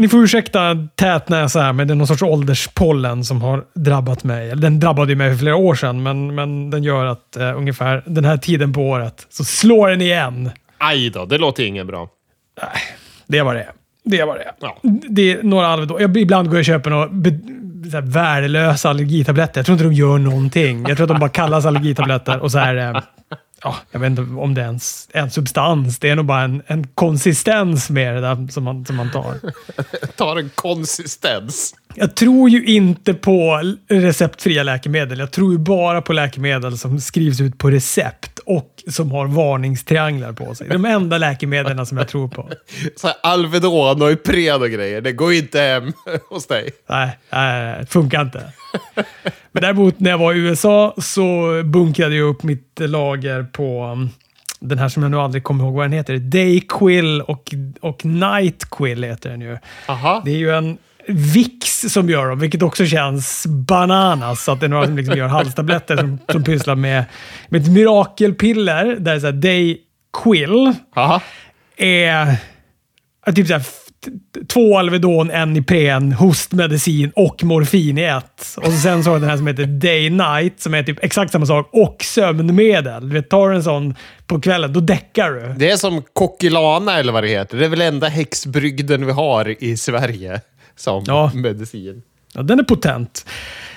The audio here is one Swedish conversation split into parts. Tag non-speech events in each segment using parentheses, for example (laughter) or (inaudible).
ni får ursäkta tätnäsa här, men det är någon sorts ålderspollen som har drabbat mig. Den drabbade mig för flera år sedan, men, men den gör att eh, ungefär den här tiden på året så slår den igen. Aj då, det låter ingen bra. Det var det. Det var det. Ja. Det är några Alvedon. Jag, ibland går jag och köper några här, värdelösa allergitabletter. Jag tror inte de gör någonting. Jag tror att de bara kallas allergitabletter och så är det... Ja, jag vet inte om det är en, en substans. Det är nog bara en, en konsistens med det där som man, som man tar. (laughs) Tar en konsistens. Jag tror ju inte på receptfria läkemedel. Jag tror ju bara på läkemedel som skrivs ut på recept och som har varningstrianglar på sig. De enda läkemedlen som jag tror på. Så här Alvedon och Ipren och grejer. Det går inte hem (laughs) hos dig. Nej, nej, det funkar inte. Men däremot när jag var i USA så bunkrade jag upp mitt lager på um, den här som jag nu aldrig kommer ihåg vad den heter. Dayquill och, och Nightquill heter den ju. Aha. Det är ju en Vicks som gör dem, vilket också känns bananas. Att det är några som liksom gör halstabletter som, som pysslar med, med ett mirakelpiller där det är så här, Dayquill Aha. är typ så här, f- t- två Alvedon, en Ipren, hostmedicin och morfin i ett. Och sen så har du den här som heter Day Night som är typ exakt samma sak och sömnmedel. Du vet, tar du en sån på kvällen, då däckar du. Det är som Kokilana eller vad det heter. Det är väl enda häxbrygden vi har i Sverige som Ja. medicin. Ja, den är potent.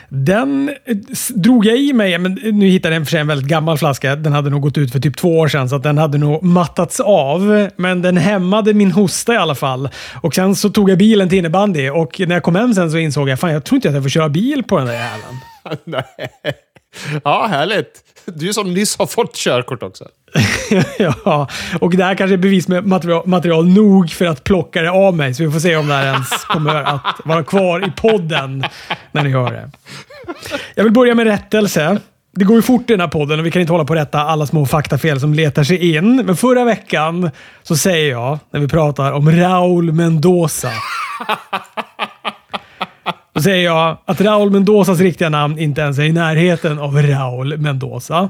Den eh, drog jag i mig, men nu hittade jag en för sig en väldigt gammal flaska. Den hade nog gått ut för typ två år sedan, så att den hade nog mattats av. Men den hämmade min hosta i alla fall. Och sen så tog jag bilen till innebandy och när jag kom hem sen så insåg jag, fan jag tror inte att jag får köra bil på den där jäveln. (laughs) (laughs) Ja, härligt. Du som nyss har fått körkort också. (laughs) ja, och det här kanske är bevismaterial material nog för att plocka det av mig, så vi får se om det här ens kommer att vara kvar i podden när ni hör det. Jag vill börja med rättelse. Det går ju fort i den här podden och vi kan inte hålla på att rätta alla små faktafel som letar sig in. Men förra veckan så säger jag, när vi pratar om Raúl Mendoza. Då säger jag att Raúl Mendozas riktiga namn inte ens är i närheten av Raúl Mendoza.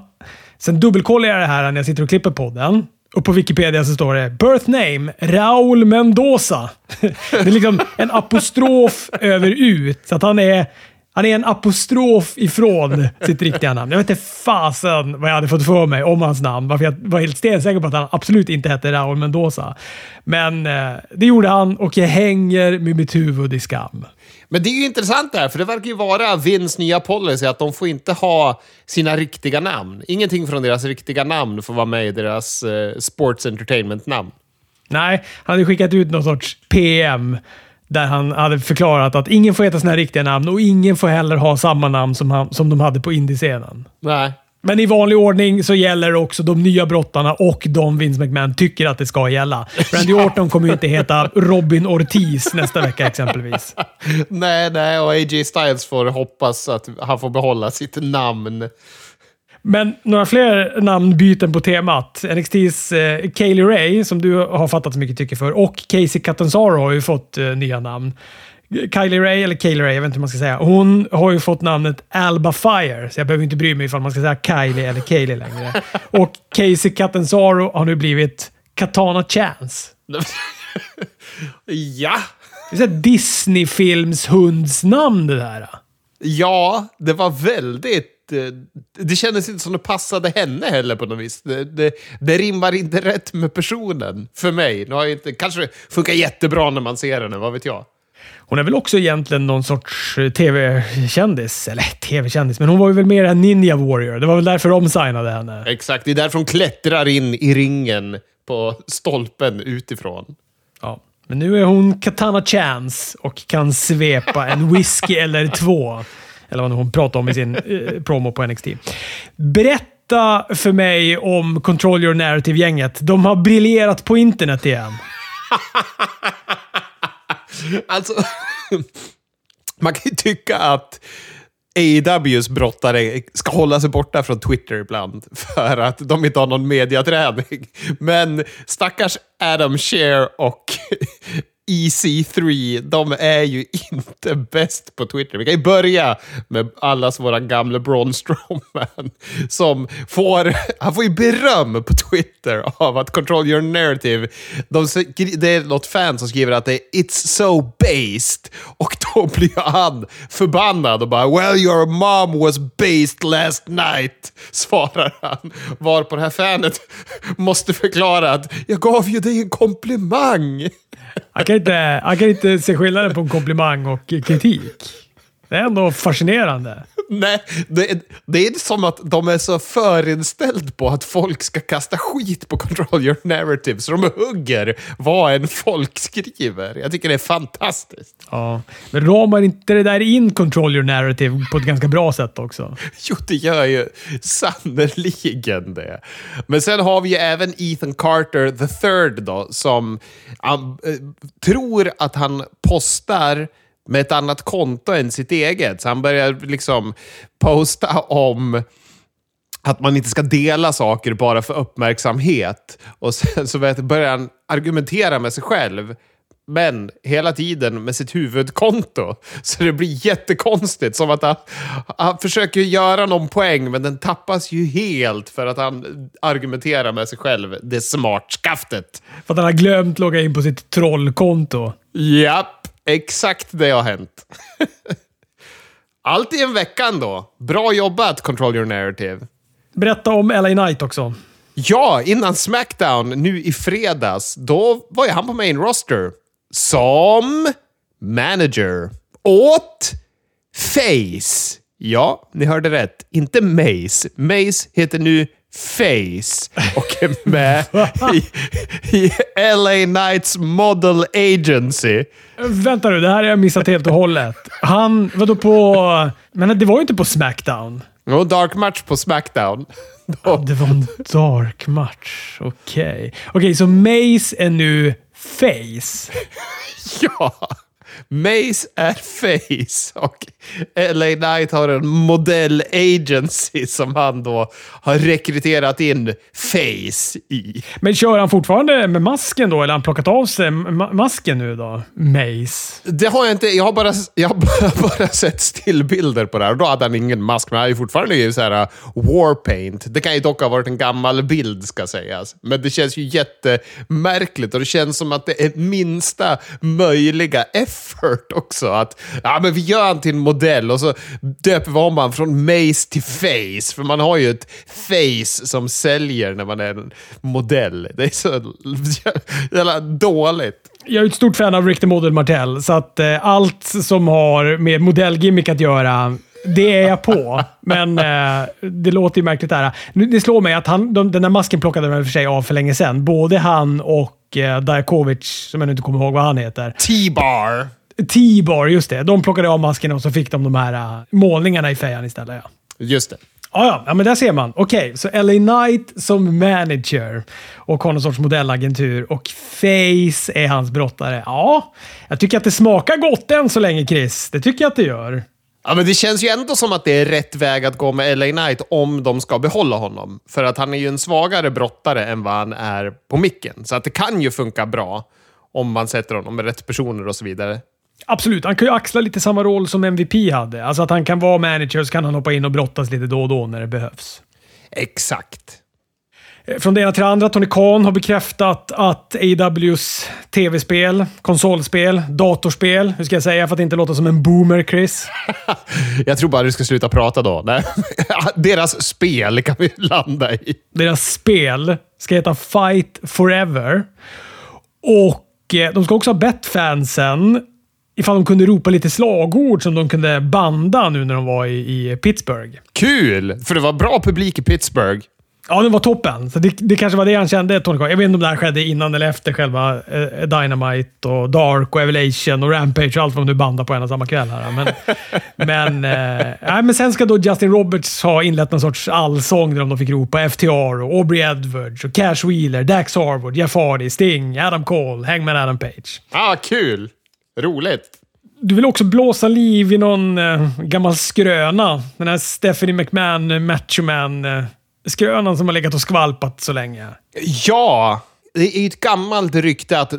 Sen dubbelkollar jag det här när jag sitter och klipper podden. Och på Wikipedia så står det “Birth name Raúl Mendoza”. (laughs) Det är liksom en apostrof över ut. Så att han är, han är en apostrof ifrån sitt riktiga namn. Jag vet inte fasen vad jag hade fått för mig om hans namn. Varför jag var helt stensäker på att han absolut inte hette Raúl Mendoza. Men eh, det gjorde han och jag hänger med mitt huvud i skam. Men det är ju intressant det här, för det verkar ju vara Vins nya policy att de får inte ha sina riktiga namn. Ingenting från deras riktiga namn får vara med i deras eh, sports entertainment-namn. Nej, han hade skickat ut någon sorts PM där han hade förklarat att ingen får heta sina riktiga namn och ingen får heller ha samma namn som, han, som de hade på indiescenen. Nej. Men i vanlig ordning så gäller också de nya brottarna och de Vince McMahon tycker att det ska gälla. Randy Orton kommer ju inte heta Robin Ortiz nästa vecka exempelvis. (laughs) nej, nej, och AJ Styles får hoppas att han får behålla sitt namn. Men några fler namnbyten på temat. NXTs eh, Kaylee Ray, som du har fattat så mycket tycker för, och Casey Catanzaro har ju fått eh, nya namn. Kylie Ray, eller Kaylee Ray, jag vet inte hur man ska säga. Hon har ju fått namnet Alba Fire, så jag behöver inte bry mig ifall man ska säga Kylie eller Kaylee längre. (laughs) Och Casey Catanzaro har nu blivit Katana Chance. (laughs) ja, Det är Disney-films hundsnamn det där. ja, det var väldigt... eh, Det kändes inte som det passade henne heller på något vis. Det, det, det rimmar inte rätt med personen för mig. Nu har inte, kanske funkar jättebra när man ser henne, vad vet jag. Hon är väl också egentligen någon sorts eh, tv-kändis. Eller tv-kändis, men hon var ju väl mer en ninja warrior. Det var väl därför de signade henne. Exakt, det är därför hon klättrar in i ringen på stolpen utifrån. Ja. Men nu är hon Katana Chance och kan svepa en whisky eller två. Eller vad hon pratar om i sin eh, promo på NXT. Berätta för mig om Control Your Narrative-gänget. De har briljerat på internet igen. (laughs) Alltså, (laughs) man kan ju tycka att AEWs brottare ska hålla sig borta från Twitter ibland för att de inte har någon mediaträning. Men stackars Adam Share och EC3, de är ju (laughs) inte bäst på Twitter. Vi kan ju börja med allas våra gamla Braun Strowman som får, han får ju beröm på Twitter av att Control Your Narrative, de, det är något fan som skriver att det är “It's so based. Och då (laughs) blir han förbannad och bara “Well, your mom was based last night”, svarar han. Var på det här fanet måste förklara att “Jag gav ju dig en komplimang”. Han kan inte, han kan inte se skillnaden på en komplimang och kritik. Det är ändå fascinerande. (laughs) Nej, det, det är som att de är så förinställda på att folk ska kasta skit på Control Your Narrative, så de hugger vad en folk skriver. Jag tycker det är fantastiskt. Ja, men ramar inte det där in Control Your Narrative på ett ganska bra sätt också? (laughs) Jo, det gör ju sannerligen det. Men sen har vi ju även Ethan Carter the third då, som um, tror att han postar med ett annat konto än sitt eget. Så han börjar liksom posta om att man inte ska dela saker bara för uppmärksamhet. Och sen så börjar han argumentera med sig själv. Men hela tiden med sitt huvudkonto. Så det blir jättekonstigt. Som att han, han försöker göra någon poäng, men den tappas ju helt för att han argumenterar med sig själv. Det smartskaftet. För att han har glömt logga in på sitt trollkonto. Japp. Exakt det har hänt. Allt i en vecka ändå. Bra jobbat, Control Your Narrative. Berätta om LA Knight också. Ja, innan Smackdown nu i fredags, då var ju han på main roster. Som manager. Åt Face. Ja, ni hörde rätt. Inte Mace. Mace heter nu Face och är med i, i LA Knights Model Agency. Vänta nu, det här har jag missat helt och hållet. Han, vadå på... Men det var ju inte på Smackdown. Jo, dark match på Smackdown. Ja, det var en dark match. Okej. Okay. Okej, okay, så Mace är nu Face? (laughs) ja! Mace är face (laughs) och LA Knight har en modell agency som han då har rekryterat in face i. Men kör han fortfarande med masken då, eller har han plockat av sig ma masken nu då? Mace? Det har jag inte. Jag har bara, jag har bara, (laughs) bara sett stillbilder på det här och då hade han ingen mask, men han är ju fortfarande i så här uh, warpaint. Det kan ju dock ha varit en gammal bild ska sägas. Men det känns ju jättemärkligt och det känns som att det är minsta möjliga effort också. Att ja, men vi gör han till en modell och så döper vi om han från Mace till Face. För man har ju ett face som säljer när man är en modell. Det är så (laughs) jävla dåligt. Jag är ett stort fan av Rick the Model Martell, så att eh, allt som har med modellgimmick att göra det är jag på, (laughs) men eh, det låter ju märkligt där. Det slår mig att han, de, den där masken plockade de för sig av för länge sedan. Både han och eh, Dajakovic, som jag nu inte kommer ihåg vad han heter. T-bar. T-bar, just det. De plockade av masken och så fick de de här uh, målningarna i fejan istället. Ja. Just det. Ah, ja, ja, men där ser man. Okej, okay, så LA Knight som manager och har någon sorts modellagentur och Face är hans brottare. Ja, jag tycker att det smakar gott än så länge, Chris. Det tycker jag att det gör. Ja, men det känns ju ändå som att det är rätt väg att gå med LA Knight om de ska behålla honom. För att han är ju en svagare brottare än vad han är på micken. Så att det kan ju funka bra om man sätter honom med rätt personer och så vidare. Absolut, han kan ju axla lite samma roll som MVP hade. Alltså att han kan vara manager så kan han hoppa in och brottas lite då och då när det behövs. Exakt. Eh, från det ena till det andra. Tony Khan har bekräftat att AWs tv-spel, konsolspel, datorspel, hur ska jag säga för att inte låta som en boomer, Chris? (laughs) jag tror bara du ska sluta prata då. Nej. (laughs) Deras spel kan vi landa i. Deras spel ska heta Fight Forever. Och eh, de ska också ha bett fansen ifall de kunde ropa lite slagord som de kunde banda nu när de var i, i Pittsburgh. Kul! För det var bra publik i Pittsburgh. Ja, den var toppen. Så det, det kanske var det han kände, Tony Khan. Jag vet inte om det här skedde innan eller efter själva eh, Dynamite och Dark och Evelation och Rampage och allt vad de nu bandar på en och samma kväll. Här. Men, (laughs) men, eh, men sen ska då Justin Roberts ha inlett någon sorts allsång där de fick ropa FTR, och Aubrey Edwards, och Cash Wheeler, Dax Harwood, Jeff Hardy, Sting, Adam Cole, Hangman Adam Page. Ah, kul! Roligt. Du vill också blåsa liv i någon eh, gammal skröna. Den här Stephanie McMahon, eh, Machoman. Eh, skrönan som har legat och skvalpat så länge. Ja! Det är ett gammalt rykte att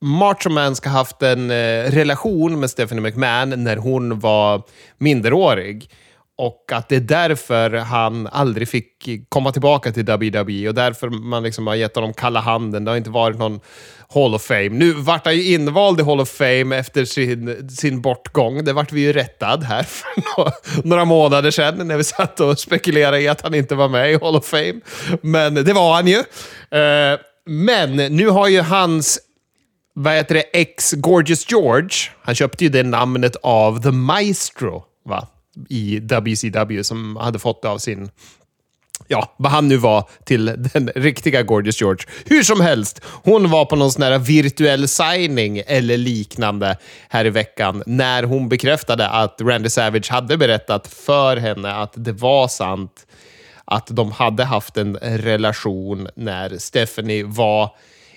Macho Man ska ha haft en eh, relation med Stephanie McMahon när hon var minderårig och att det är därför han aldrig fick komma tillbaka till WWE och därför man liksom har gett honom kalla handen. Det har inte varit någon Hall of Fame. Nu vart han ju invald i Hall of Fame efter sin, sin bortgång. Det vart vi ju rättad här (laughs) för några månader sedan när vi satt och spekulerade i att han inte var med i Hall of Fame. Men det var han ju. Eh, men nu har ju hans vad heter det, ex Gorgeous George, han köpte ju det namnet av The Maestro, va? I WCW, som hade fått det av sin ja, vad han nu var till den riktiga Gorgeous George. Hur som helst, hon var på någon sån här virtuell signing eller liknande här i veckan när hon bekräftade att Randy Savage hade berättat för henne att det var sant att de hade haft en relation när Stephanie var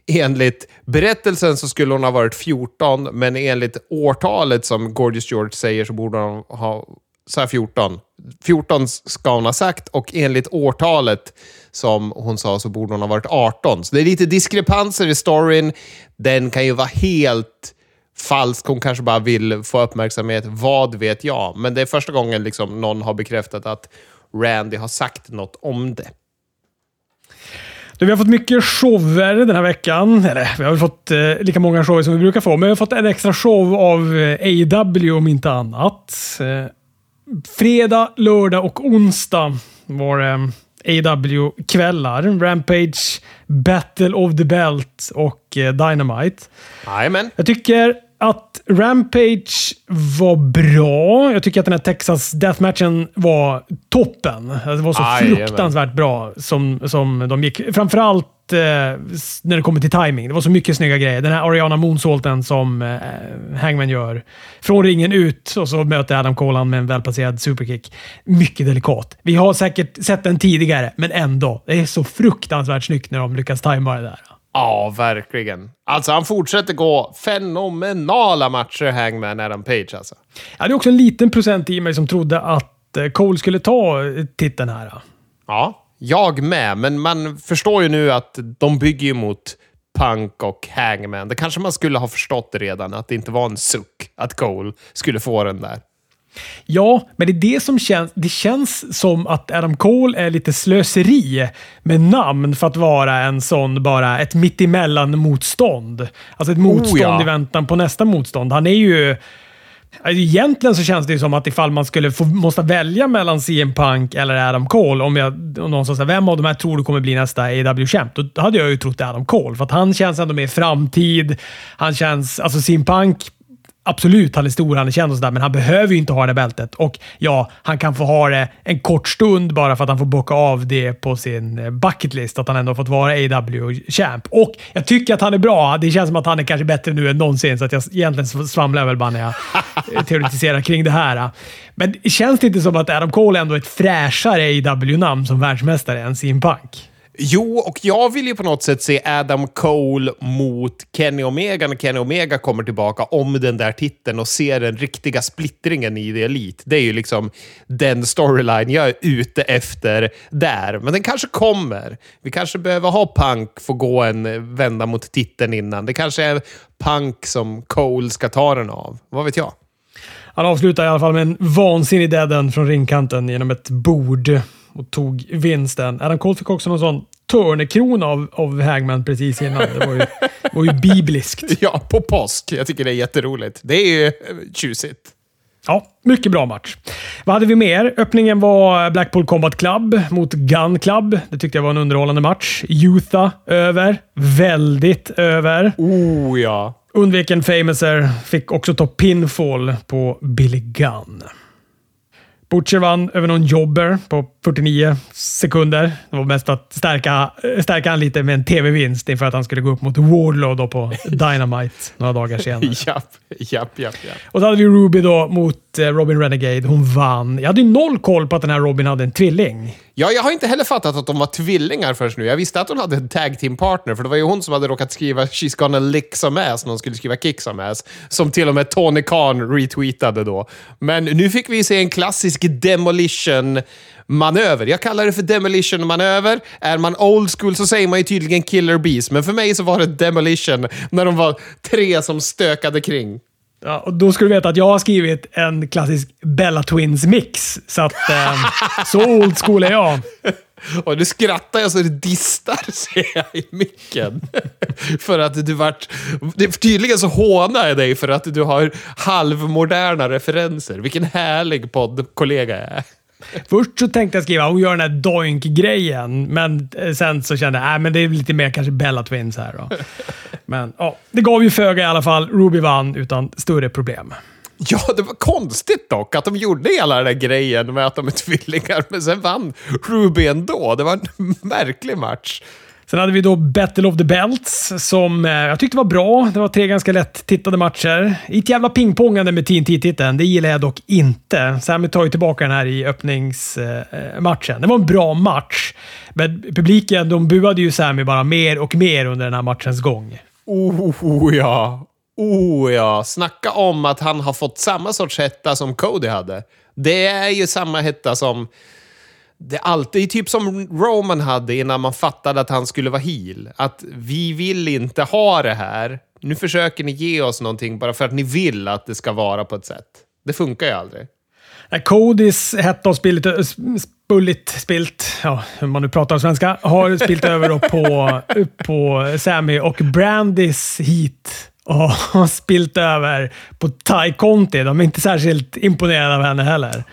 Enligt berättelsen så skulle hon ha varit 14, men enligt årtalet som Gorgeous George säger så borde hon ha sa 14. 14 ska hon ha sagt och enligt årtalet som hon sa så borde hon ha varit 18. Så det är lite diskrepanser i storyn. Den kan ju vara helt falsk. Hon kanske bara vill få uppmärksamhet. Vad vet jag? Men det är första gången liksom någon har bekräftat att Randy har sagt något om det. vi har fått mycket shower den här veckan. Eller, vi har fått eh, lika många shower som vi brukar få, men vi har fått en extra show av eh, AW om inte annat. Eh, fredag, lördag och onsdag var det AW-kvällar. Rampage, Battle of the Belt och eh, Dynamite. Amen. Jag tycker att Rampage var bra. Jag tycker att den här Texas Deathmatchen var toppen. Det var så Aj, fruktansvärt bra som, som de gick. Framförallt eh, när det kommer till timing. Det var så mycket snygga grejer. Den här Ariana Moonsaulten som eh, Hangman gör. Från ringen ut och så möter Adam Cole med en välplacerad superkick. Mycket delikat. Vi har säkert sett den tidigare, men ändå. Det är så fruktansvärt snyggt när de lyckas tajma det där. Ja, verkligen. Alltså, han fortsätter gå fenomenala matcher, Hangman Adam Page. Alltså. Ja, det är också en liten procent i mig som trodde att eh, Cole skulle ta titeln här. Ja, jag med. Men man förstår ju nu att de bygger ju mot Punk och Hangman. Det kanske man skulle ha förstått redan, att det inte var en suck att Cole skulle få den där. Ja, men det är det som känns. Det känns som att Adam Cole är lite slöseri med namn för att vara en sån bara ett mittemellan motstånd. Alltså ett motstånd oh, ja. i väntan på nästa motstånd. Han är ju... Alltså, egentligen så känns det ju som att ifall man skulle få, måste välja mellan CM Punk eller Adam Cole, om, jag, om någon sa vem av de här tror du kommer bli nästa AW-champ? Då hade jag ju trott Adam Cole, för att han känns ändå mer framtid. Han känns... Alltså CM Punk Absolut, han är stor, han är känd och sådär, men han behöver ju inte ha det bältet. Och ja, han kan få ha det en kort stund bara för att han får bocka av det på sin eh, bucketlist, att han ändå fått vara AW-champ. Och jag tycker att han är bra. Det känns som att han är kanske bättre nu än någonsin, så att jag egentligen svamlar väl bara när jag eh, (laughs) teoretiserar kring det här. Men känns det inte som att Adam Cole ändå är ett fräschare AW-namn som världsmästare än CM Punk? Jo, och jag vill ju på något sätt se Adam Cole mot Kenny Omega när Kenny Omega kommer tillbaka om den där titeln och ser den riktiga splittringen i The Elite. Det är ju liksom den storyline jag är ute efter där. Men den kanske kommer. Vi kanske behöver ha Punk få gå en vända mot titeln innan. Det kanske är Punk som Cole ska ta den av. Vad vet jag? Han avslutar i alla fall med en vansinnig deaden från ringkanten genom ett bord och tog vinsten. Adam Cole fick också någon sån törnekrona av, av Hagman precis innan. Det var ju, var ju bibliskt. (laughs) Ja, på påsk. Jag tycker det är jätteroligt. Det är ju eh, tjusigt. Ja, mycket bra match. Vad hade vi mer? Öppningen var Blackpool Combat Club mot Gun Club. Det tyckte jag var en underhållande match. Utah över. Väldigt över. Oh ja. Undvek en Famouser. Fick också ta pinfall på Billy Gunn. Butcher vann över någon jobber på 49 sekunder. Det var mest att stärka, stärka han lite med en tv-vinst inför att han skulle gå upp mot Wardlow då på Dynamite några dagar senare. (laughs) japp, japp, japp, japp. Och så hade vi Ruby då mot Eh, Robin Renegade. Hon vann. Jag hade ju noll koll på att den här Robin hade en tvilling. Ja, jag har inte heller fattat att de var tvillingar förrän nu. Jag visste att hon hade en tag team partner, för det var ju hon som hade råkat skriva “She's gonna lick some ass” när hon skulle skriva “kick some ass”. Som till och med Tony Khan retweetade då. Men nu fick vi se en klassisk demolition manöver. Jag kallar det för demolition manöver. Är man old school så säger man ju tydligen killer bees, men för mig så var det demolition när de var tre som stökade kring. Ja, och då ska du veta att jag har skrivit en klassisk Bella Twins-mix. Så att, eh, (laughs) så old school är jag. Och nu skrattar jag så det distar, ser jag i micken. (laughs) för att du vart... Tydligen så hånar jag dig för att du har halvmoderna referenser. Vilken härlig poddkollega jag är. Först så tänkte jag skriva hon gör den här doink-grejen, men eh, sen så kände jag att det är lite mer kanske Bella Twins här. Då. (laughs) Men ja, det gav ju föga i alla fall. Ruby vann utan större problem. Ja, det var konstigt dock att de gjorde hela den där grejen med att de är tvillingar, men sen vann Ruby ändå. Det var en (laughs) märklig match. Sen hade vi då Battle of the Belts som eh, jag tyckte var bra. Det var tre ganska lätt tittade matcher. Inte ett jävla pingpongande med TNT-titeln. Det gillar jag dock inte. Sami tar ju tillbaka den här i öppningsmatchen. Eh, det var en bra match, men publiken de buade ju Sami bara mer och mer under den här matchens gång. Oh, oh, oh ja. Oh ja. Snacka om att han har fått samma sorts hetta som Cody hade. Det är ju samma hetta som det är alltid typ som Roman hade innan man fattade att han skulle vara heel. Att vi vill inte ha det här. Nu försöker ni ge oss någonting bara för att ni vill att det ska vara på ett sätt. Det funkar ju aldrig. Äh, Codys hette och spillit, äh, spullit, spilt, ja, hur man nu pratar svenska, har spilt över på, på Sammy och Brandys heat och har spilt över på Ty Conti. De är inte särskilt imponerade av henne heller.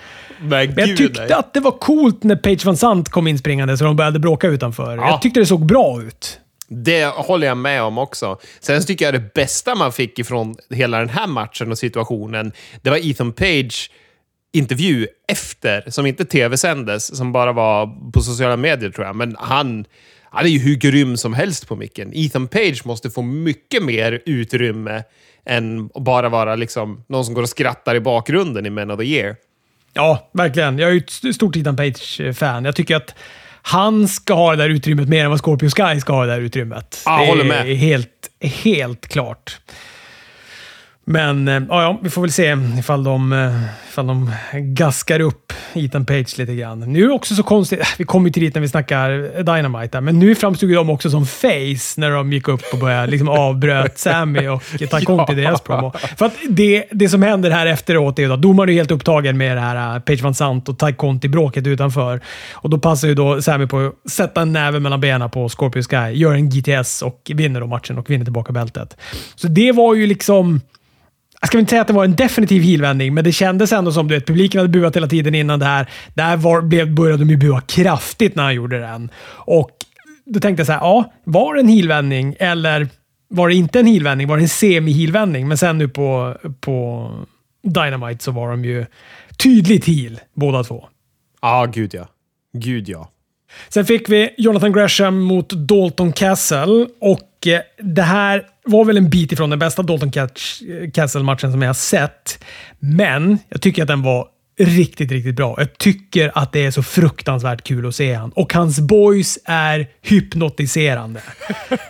Men, jag tyckte nej. att det var coolt när Page Van Sant kom inspringande så de började bråka utanför. Ja. Jag tyckte det såg bra ut. Det håller jag med om också. Sen tycker jag det bästa man fick ifrån hela den här matchen och situationen, det var Ethan Page intervju efter, som inte tv-sändes, som bara var på sociala medier tror jag. Men han, han är ju hur grym som helst på micken. Ethan Page måste få mycket mer utrymme än att bara vara liksom någon som går och skrattar i bakgrunden i Men of the Year. Ja, verkligen. Jag är ju ett stort Ethan Page-fan. Jag tycker att han ska ha det där utrymmet mer än vad Scorpio Sky ska ha det där utrymmet. Ja, det håller med. är helt, helt klart. Men ja, ja, vi får väl se ifall de, ifall de gaskar upp Ethan Page lite grann. Nu är det också så konstigt. Vi kommer ju till dit när vi snackar Dynamite, men nu framstod de också som face när de gick upp och började liksom avbröt (laughs) Sammy och Conti ja. deras promo. För att det, det som händer här efteråt är att domaren är helt upptagen med det här Page Van Sant och Ty Conti-bråket utanför. Och då passar ju då Sammy på att sätta en näve mellan benen på Scorpio Sky, gör en GTS och vinner då matchen och vinner tillbaka bältet. Så det var ju liksom jag ska inte säga att det var en definitiv helvändning, men det kändes ändå som att publiken hade buat hela tiden innan det här. Där var, blev, började de ju bua kraftigt när han gjorde den. Och då tänkte jag så här, ja, var det en helvändning eller var det inte en helvändning? Var det en semi-helvändning? Men sen nu på, på Dynamite så var de ju tydligt heel båda två. Ja, ah, gud ja. Gud ja. Sen fick vi Jonathan Gresham mot Dalton Castle och eh, det här var väl en bit ifrån den bästa Dalton eh, Castle-matchen som jag har sett. Men jag tycker att den var riktigt, riktigt bra. Jag tycker att det är så fruktansvärt kul att se han. Och hans boys är hypnotiserande.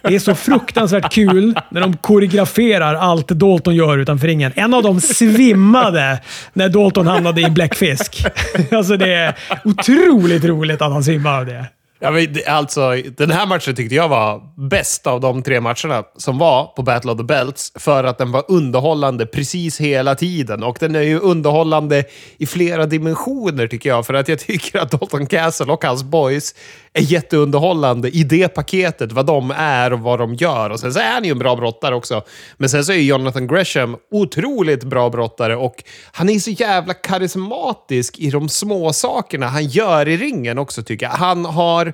Det är så fruktansvärt kul när de koreograferar allt Dalton gör utanför ringen. En av dem svimmade när Dalton hamnade i bläckfisk. (laughs) Alltså det är otroligt roligt att han svimmade av det. Ja, men alltså, den här matchen tyckte jag var bäst av de tre matcherna som var på Battle of the Belts. För att den var underhållande precis hela tiden. Och den är ju underhållande i flera dimensioner tycker jag. För att jag (laughs) tycker att Dalton Castle och hans boys är jätteunderhållande i det paketet. Vad de är och vad de gör. Och sen så är han ju en bra brottare också. Men sen så är Jonathan Gresham otroligt bra brottare. Och han är så jävla karismatisk i de små sakerna han gör i ringen också tycker jag. Han har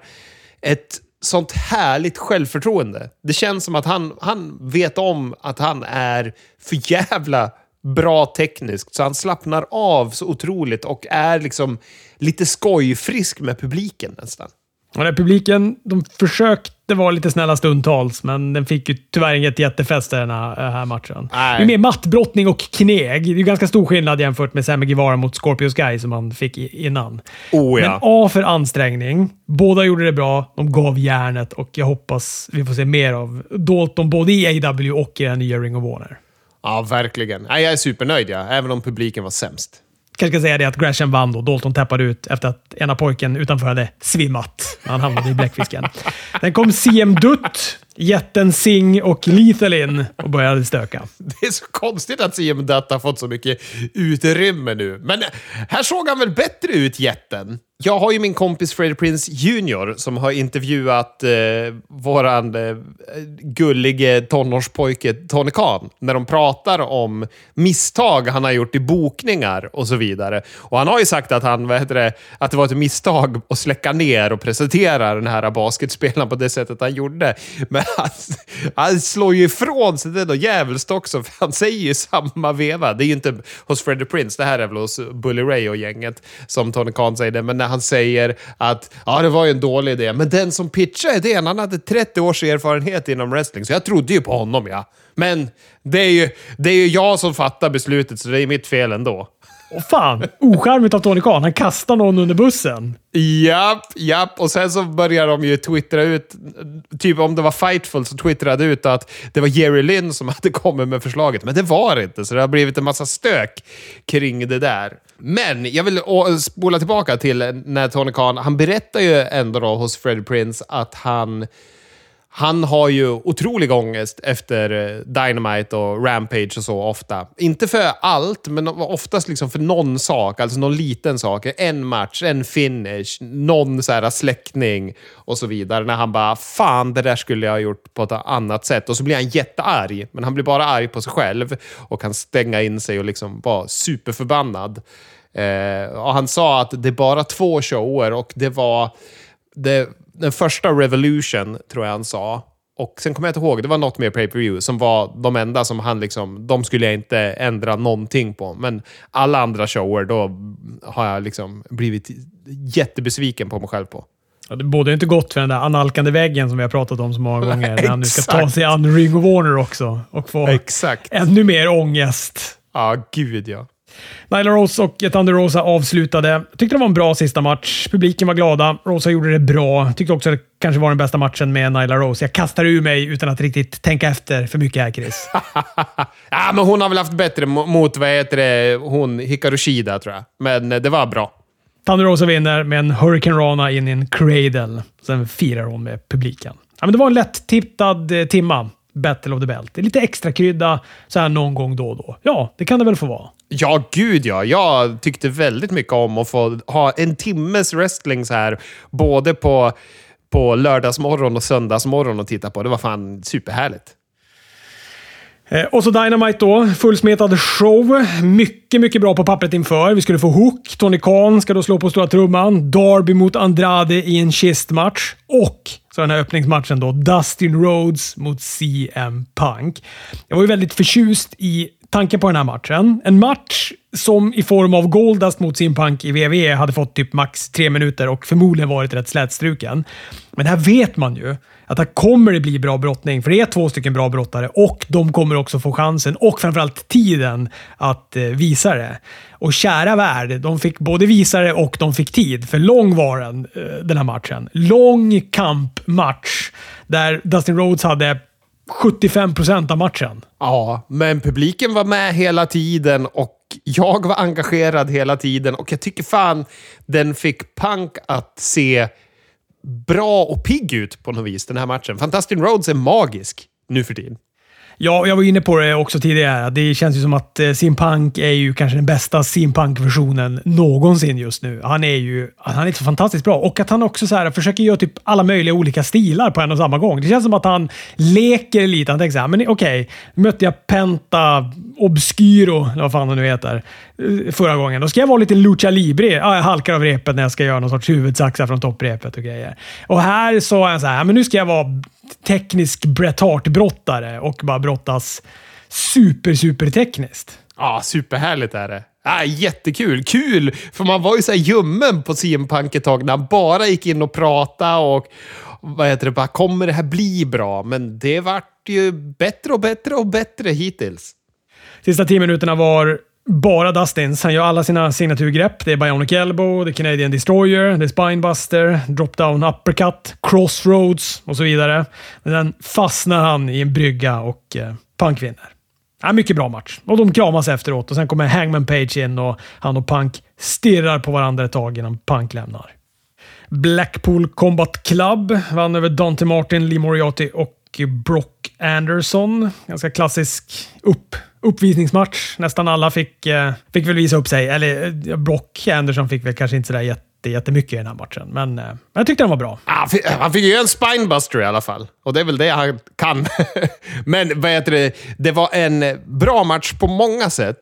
ett sånt härligt självförtroende. Det känns som att han, han vet om att han är för jävla bra tekniskt, så han slappnar av så otroligt och är liksom lite skojfrisk med publiken nästan. Och den publiken, de försökte vara lite snälla stundtals, men den fick ju tyvärr inget jättefäste den här, här matchen. Nej. Det är mer mattbrottning och kneg. Det är ganska stor skillnad jämfört med Sammy Guevara mot Scorpio Sky som han fick innan. Oh, ja. Men A för ansträngning. Båda gjorde det bra. De gav järnet och jag hoppas vi får se mer av Dalton både i AW och i den nya Ring of Honor. Ja, verkligen. Jag är supernöjd, ja. även om publiken var sämst. Kanske ska säga det att Gresham vann då. Dalton tappade ut efter att ena pojken utanför hade svimmat. Han hamnade i bläckfisken. Sen kom CM Dutt, jätten Sing och Lethal in och började stöka. Det är så konstigt att CM Dutt har fått så mycket utrymme nu. Men här såg han väl bättre ut, jätten? Jag har ju min kompis Freddie Prince Jr. som har intervjuat eh, våran eh, gullige tonårspojke Tony Khan när de pratar om misstag han har gjort i bokningar och så vidare. Och han har ju sagt att, han, vad heter det, att det var ett misstag att släcka ner och presentera den här basketspelaren på det sättet han gjorde. Men han, han slår ju ifrån sig det djävulskt också, för han säger ju samma veva. Det är ju inte hos Freddie Prince, det här är väl hos Bully Ray och gänget som Tony Khan säger det. Men när han säger att ja, det var ju en dålig idé, men den som pitchade idén, han hade 30 års erfarenhet inom wrestling, så jag trodde ju på honom, ja. Men det är ju, det är ju jag som fattar beslutet, så det är mitt fel ändå. Åh fan! Ocharmigt av Tony Khan. Han kastar någon under bussen. Japp, japp. Och sen så börjar de ju twittra ut, typ om det var Fightful så twittrade ut att det var Jerry Lynn som (laughs) hade kommit med förslaget. Men det var det inte, så det har blivit en massa stök kring det där. Men jag vill spola tillbaka till när Tony Khan, han berättar ju ändå då hos Fred Prince att han han har ju otrolig ångest efter eh, Dynamite och Rampage och så ofta. Inte för allt, men oftast liksom för någon sak. Alltså någon liten sak. En match, en finish, någon så här släckning och så vidare. När han bara “Fan, det där skulle jag ha gjort på ett annat sätt”. Och så blir han jättearg, men han blir bara arg på sig själv och kan stänga in sig och liksom vara superförbannad. Eh, och han sa att det är bara två shower och det var... Det, den första Revolution, tror jag han sa. Och sen kommer jag inte ihåg, det var något mer pay-per-view som var de enda som han liksom, de skulle jag inte ändra någonting på. Men alla andra shower, då har jag liksom blivit jättebesviken på mig själv på. Ja, det borde inte gått för den där analkande väggen som vi har pratat om så många gånger. när han nu ska ta sig an Ring of Warner också och få Exakt. ännu mer ångest. Ja, gud ja. Nyla Rose och Thunder Rosa avslutade. Tyckte det var en bra sista match. Publiken var glada. Rosa gjorde det bra. Tyckte också att det kanske var den bästa matchen med Nyla Rose. Jag kastar ur mig utan att riktigt tänka efter för mycket här, Chris. (laughs) ja, men hon har väl haft bättre mot, vad heter det, hon Hikaru Shida, tror jag. Men eh, det var bra. Thunder Rosa vinner med en Hurricane Rana in i en cradle. Sen firar hon med publiken. Ja, men det var en lätt tippad eh, timma. Battle of the Belt. Lite extra krydda så här någon gång då och då. Ja, det kan det väl få vara. Ja, gud ja. Jag tyckte väldigt mycket om att få ha en timmes wrestling så här, både på, på lördagsmorgon och söndagsmorgon och titta på. Det var fan superhärligt. Eh, och så Dynamite då. Fullsmetad show. Mycket, mycket bra på pappret inför. Vi skulle få Hook. Tony Khan ska då slå på stora trumman. Darby mot Andrade i en kistmatch. Och så den här öppningsmatchen då. Dustin Rhodes mot CM Punk. Jag var ju väldigt förtjust i tanke på den här matchen. En match som i form av Goldust mot Simpunk i WWE hade fått typ max tre minuter och förmodligen varit rätt slätstruken. Men här vet man ju att här kommer det bli bra brottning, för det är två stycken bra brottare och de kommer också få chansen och framförallt tiden att eh, visa det. Och kära värld, de fick både visa det och de fick tid, för lång var den, eh, den här matchen. Lång kampmatch där Dustin Rhodes hade 75 procent av matchen. Ja, men publiken var med hela tiden och jag var engagerad hela tiden och jag tycker fan den fick Punk att se bra och pigg ut på något vis den här matchen. Fantastic Rhodes är magisk nu för tiden. Ja, jag var inne på det också tidigare. Det känns ju som att eh, Simpunk är ju kanske den bästa Simpunk-versionen någonsin just nu. Han är ju han är så fantastiskt bra och att han också så här försöker göra typ alla möjliga olika stilar på en och samma gång. Det känns som att han leker lite. Han tänker så här, men okej, okay, mötte jag Penta Obskyro, eller vad fan han nu heter, eh, förra gången. Då ska jag vara lite lucha libre. Ja, jag halkar av repet när jag ska göra någon sorts huvudsaxa från topprepet och grejer. Och här så jag så här, men nu ska jag vara teknisk Bret Hart-brottare och bara brottas super, super tekniskt. Ja, superhärligt är det. Ah, jättekul! Kul! För man var ju så här ljummen på CM Punk ett tag när han bara gick in och pratade och vad heter det, bara kommer det här bli bra? Men det vart ju bättre och bättre och bättre hittills. Sista tio minuterna var bara Dustins. Han gör alla sina signaturgrepp. Det är Bionic Elbow, det är Canadian Destroyer, det är Spinebuster, Dropdown Uppercut, Crossroads och så vidare. Men sen fastnar han i en brygga och eh, Punk vinner. Ja, mycket bra match. Och de kramas efteråt och sen kommer Hangman Page in och han och Punk stirrar på varandra ett tag innan Punk lämnar. Blackpool Combat Club vann över Dante Martin, Lee Moriarty och Brock Anderson. Ganska klassisk upp, uppvisningsmatch. Nästan alla fick, eh, fick väl visa upp sig. Eller eh, Brock Anderson fick väl kanske inte sådär jätte jättemycket i den här matchen. Men eh, jag tyckte den var bra. Ah, han fick, han fick ju en spinebuster i alla fall. Och det är väl det han kan. (laughs) Men vad heter det? Det var en bra match på många sätt.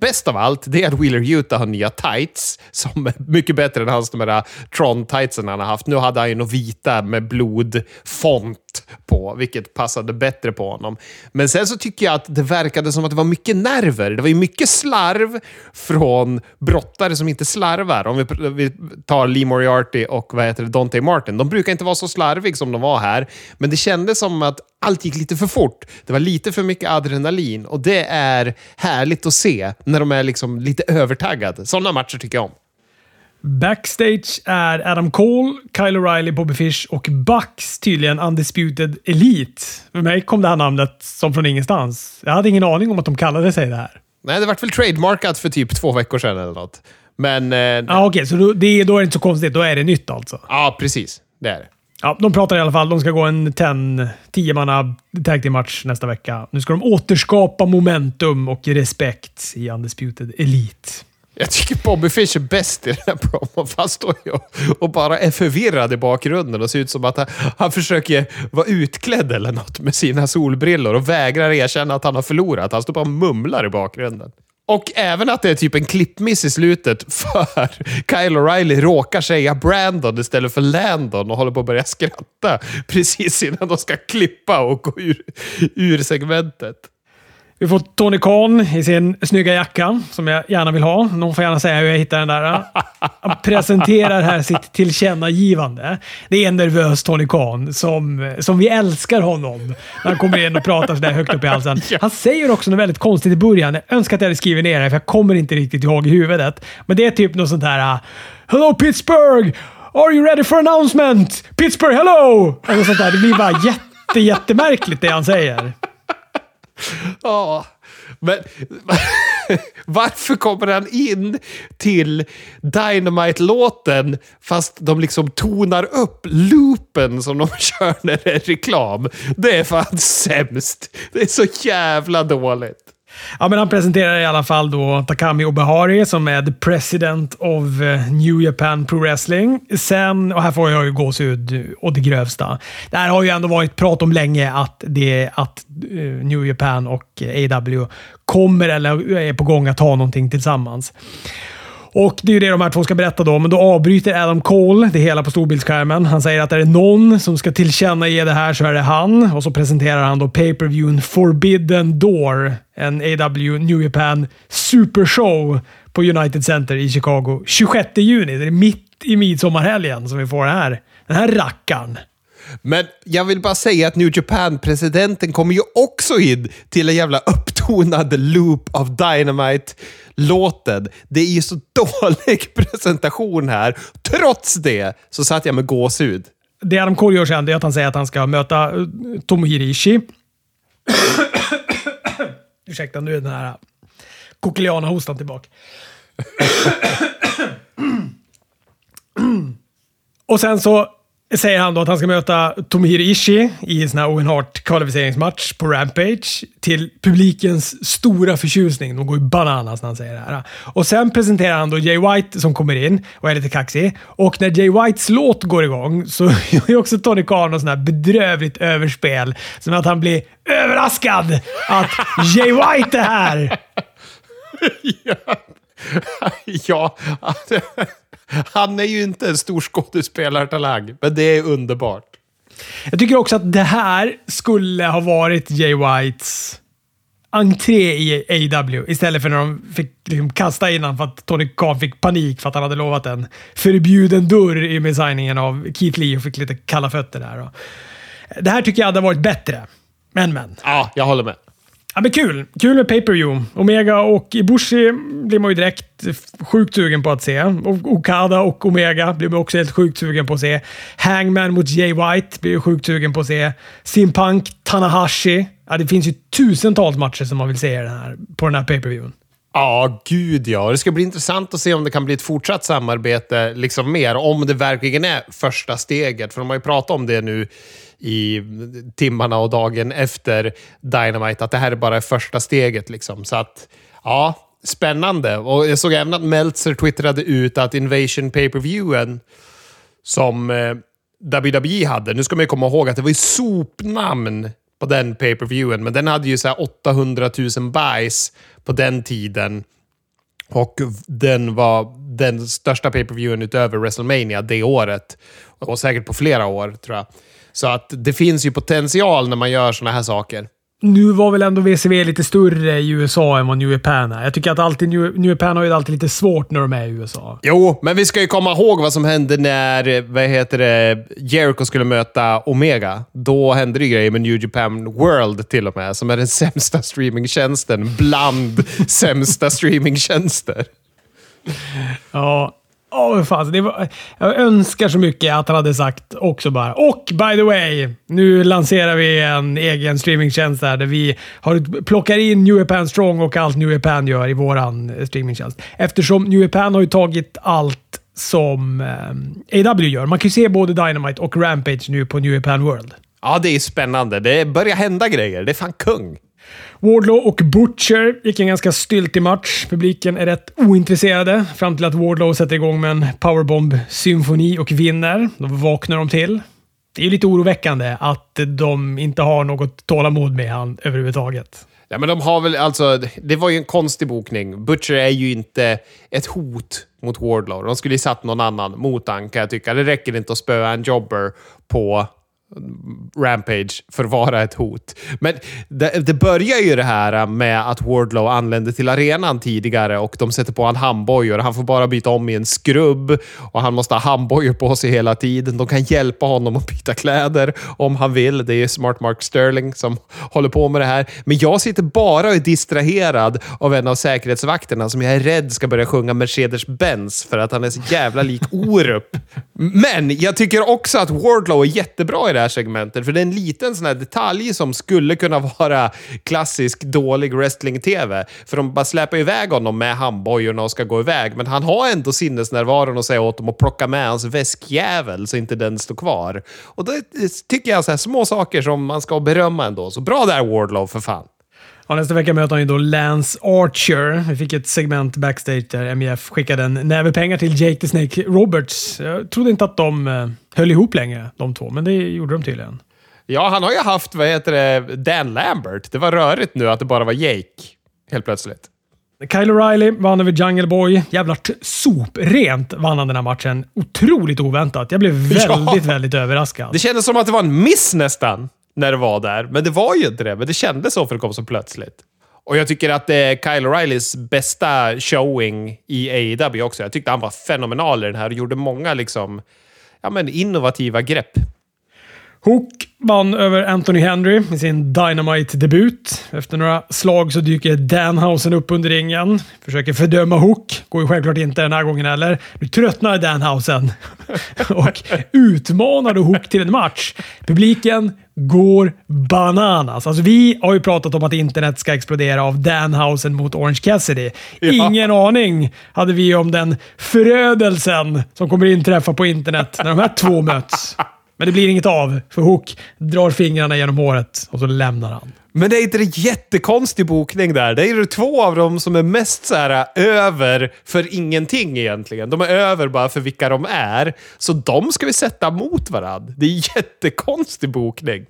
Bäst av allt, det är att Wheeler Utah har nya tights. Som är mycket bättre än hans de här Tron-tightsen han har haft. Nu hade han ju några vita med blodfont på, vilket passade bättre på honom. Men sen så tycker jag att det verkade som att det var mycket nerver. Det var ju mycket slarv från brottare som inte slarvar. Om vi, vi tar Lee Moriarty och vad heter det, Dante Martin. De brukar inte vara så slarviga som de var här, men det kändes som att allt gick lite för fort. Det var lite för mycket adrenalin och det är härligt att se när de är liksom lite övertaggade. Sådana matcher tycker jag om. Backstage är Adam Cole, Kyle O'Reilly, Bobby Fish och Bucks tydligen Undisputed Elite. För mig kom det här namnet som från ingenstans. Jag hade ingen aning om att de kallade sig det här. Nej, det vart väl trademarkat för typ två veckor sedan eller något. Men... Eh, ah, Okej, okay, så då, det, då är det inte så konstigt. Då är det nytt alltså? Ja, precis. Det är det. Ja, de pratar i alla fall. De ska gå en 10 manna tag team match nästa vecka. Nu ska de återskapa momentum och respekt i Undisputed Elite. Jag tycker Bobby Fish är bäst i den här promon. Han står ju och bara är förvirrad i bakgrunden och ser ut som att han, han försöker vara utklädd eller något med sina solbrillor och vägrar erkänna att han har förlorat. Han står bara och mumlar i bakgrunden. Och även att det är typ en klippmiss i slutet för Kyle O'Reilly råkar säga Brandon istället för Landon och håller på att börja skratta precis innan de ska klippa och gå ur, ur segmentet. Vi får Tony Khan i sin snygga jacka, som jag gärna vill ha. Någon får gärna säga hur jag hittar den där. Han presenterar här sitt tillkännagivande. Det är en nervös Tony Khan, som, som vi älskar honom. När han kommer in och pratar sådär högt upp i halsen. (laughs) Han säger också något väldigt konstigt i början. Jag önskar att jag hade skrivit ner det, för jag kommer inte riktigt ihåg i huvudet. Men det är typ något sånt här “Hello Pittsburgh! Are you ready for announcement? Pittsburgh, hello!” Eller sånt där. Det blir bara jätte, jättemärkligt det han säger. Ja, men (laughs) varför kommer han in till Dynamite-låten fast de liksom tonar upp loopen som de (laughs) kör när det är reklam? Det är fan sämst. Det är så jävla dåligt. Ja, men han presenterar i alla fall då Takami Obehari som är the president of eh, New Japan Pro Wrestling. Sen, och här får jag ju gåshud eh, och det grövsta. Det här har ju ändå varit prat om länge att, det, att eh, New Japan och AW kommer eller är på gång att ha någonting tillsammans. Och Det är ju det de här två ska berätta då, men då avbryter Adam Cole det hela på storbildsskärmen. Han säger att är det någon som ska tillkännage det här så är det han. Och så presenterar han då pay-per-viewen Forbidden Door. En AW New Japan Supershow på United Center i Chicago 26 juni. Det är mitt i midsommarhelgen som vi får det här. Den här rackaren. Men jag vill bara säga att New Japan-presidenten kommer ju också in till en jävla upptonad loop av dynamite. Låten, Det är ju så (laughs) dålig presentation här. Trots det så satt jag med gåshud. Det Adam Cole gör sen är att han säger att han ska möta eh, Tomohiro Ishii. (coughs) Ursäkta, nu är den här eh, kokiliana-hostan tillbaka. (coughs) (coughs) Och sen så säger han då att han ska möta Tomohiro Ishii i en sån här Owen Hart kvalificeringsmatch på Rampage till publikens stora förtjusning. De går ju bananas när han säger det här. Och sen presenterar han då Jay White som kommer in och är lite kaxig. Och när Jay Whites låt går igång så (laughs) gör också Tony Khan något sånt här bedrövligt överspel. Som att han blir överraskad att Jay White är här! (laughs) ja. ja. Han är ju inte en stor skådespelartalang, men det är underbart. Jag tycker också att det här skulle ha varit Jay Whites entré i AW istället för när de fick liksom kasta in för att Tony Khan fick panik för att han hade lovat en förbjuden dörr i med signingen av Keith Lee och fick lite kalla fötter där. Det här tycker jag hade varit bättre. Men, men. Ja, jag håller med. Ja, men kul. Kul med pay-per-view. Omega och Ibushi blir man ju direkt sjukt sugen på att se. Och Okada och Omega blir man också helt sjukt sugen på att se. Hangman mot Jay White blir jag sjukt sugen på att se. Simpunk, Tanahashi. Ja, det finns ju tusentals matcher som man vill se den här, på den här pay-per-viewen. Ja, gud ja. Det ska bli intressant att se om det kan bli ett fortsatt samarbete liksom mer. Om det verkligen är första steget. För de har ju pratat om det nu i timmarna och dagen efter Dynamite, att det här är bara första steget. Liksom. Så att, ja, spännande. Och jag såg även att Meltzer twittrade ut att Invasion pay per viewen som eh, WWE hade, nu ska man ju komma ihåg att det var ju sopnamn på den pay per viewen men den hade ju så 800 000 buys på den tiden. Och den var den största pay per viewen utöver WrestleMania det året. Och säkert på flera år, tror jag. Så att det finns ju potential när man gör såna här saker. Nu var väl ändå WCW lite större i USA än vad New Japan är. Jag tycker att alltid New, New Japan har ju alltid lite svårt när de är i USA. Jo, men vi ska ju komma ihåg vad som hände när vad heter det, Jericho skulle möta Omega. Då hände det grejer med New Japan World till och med, som är den (laughs) sämsta streamingtjänsten bland (laughs) sämsta streamingtjänster. Ja, Åh, oh, fan. Det var, jag önskar så mycket att han hade sagt också bara och by the way, nu lanserar vi en egen streamingtjänst där, där vi har, plockar in New Japan Strong och allt New Japan gör i våran eh, streamingtjänst. Eftersom New Japan har ju tagit allt som eh, AW gör. Man kan ju se både Dynamite och Rampage nu på New Japan World. Ja, det är spännande. Det börjar hända grejer. Det är fan kung. Wardlow och Butcher gick en ganska styltig match. Publiken är rätt ointresserade fram till att Wardlow sätter igång med en powerbomb-symfoni och vinner. Då vaknar de till. Det är lite oroväckande att de inte har något tålamod med han överhuvudtaget. Ja, men de har väl alltså... Det var ju en konstig bokning. Butcher är ju inte ett hot mot Wardlow. De skulle ju satt någon annan mot han, kan jag tycka. Det räcker inte att spöa en jobber på Rampage för att vara ett hot. Men det, det börjar ju det här med att Wardlow anländer till arenan tidigare och de sätter på han handbojor. Han får bara byta om i en skrubb och han måste ha handbojor på sig hela tiden. De kan hjälpa honom att byta kläder om han vill. Det är Smart Mark Sterling som håller på med det här. Men jag sitter bara och är distraherad av en av säkerhetsvakterna som jag är rädd ska börja sjunga Mercedes-Benz för att han är så jävla lik Orup. Men jag tycker också att Wardlow är jättebra i det här segmentet. För det är en liten sån här detalj som skulle kunna vara klassisk dålig wrestling-tv. För de bara släpar iväg honom med handbojorna och ska gå iväg. Men han har ändå sinnesnärvaron och säga åt dem att plocka med hans väskjävel så inte den står kvar. Och det tycker jag är små saker som man ska berömma ändå. Så bra där Wardlow, för fan. Ja, nästa vecka möter han ju då Lance Archer. Vi fick ett segment backstage där MJF skickade en näve pengar till Jake the Snake Roberts. Jag trodde inte att de eh, höll ihop längre, de två, men det gjorde de tydligen. Ja, han har ju haft, vad heter det, Dan Lambert. Det var rörigt nu att det bara var Jake, helt plötsligt. Kyle O'Reilly vann över Jungle Boy. Jävla soprent vann han den här matchen. Otroligt oväntat. Jag blev (laughs) väldigt, ja. väldigt överraskad. Det kändes som att det var en miss nästan när det var där. Men det var ju inte det. Men det kändes så för det kom så plötsligt. Och jag tycker att det är Kyle O'Reillys bästa showing i AEW också. Jag tyckte han var fenomenal i den här och gjorde många liksom, ja, men innovativa grepp. Hook vann över Anthony Henry i sin Dynamite-debut. Efter några slag så dyker Danhausen upp under ringen. Försöker fördöma Hook. Går ju självklart inte den här gången heller. Nu tröttnar Danhausen (laughs) och utmanar då Hook till en match. Publiken går bananas. Alltså, vi har ju pratat om att internet ska explodera av Danhausen mot Orange Cassidy. Ja. Ingen aning hade vi om den förödelsen som kommer inträffa på internet när de här två möts. (laughs) Men det blir inget av, för Hook drar fingrarna genom håret och så lämnar han. Men det är inte det jättekonstig bokning där? Det är ju två av dem som är mest så här äh, över för ingenting egentligen. De är över bara för vilka de är. Så de ska vi sätta mot varandra. Det är jättekonstig bokning.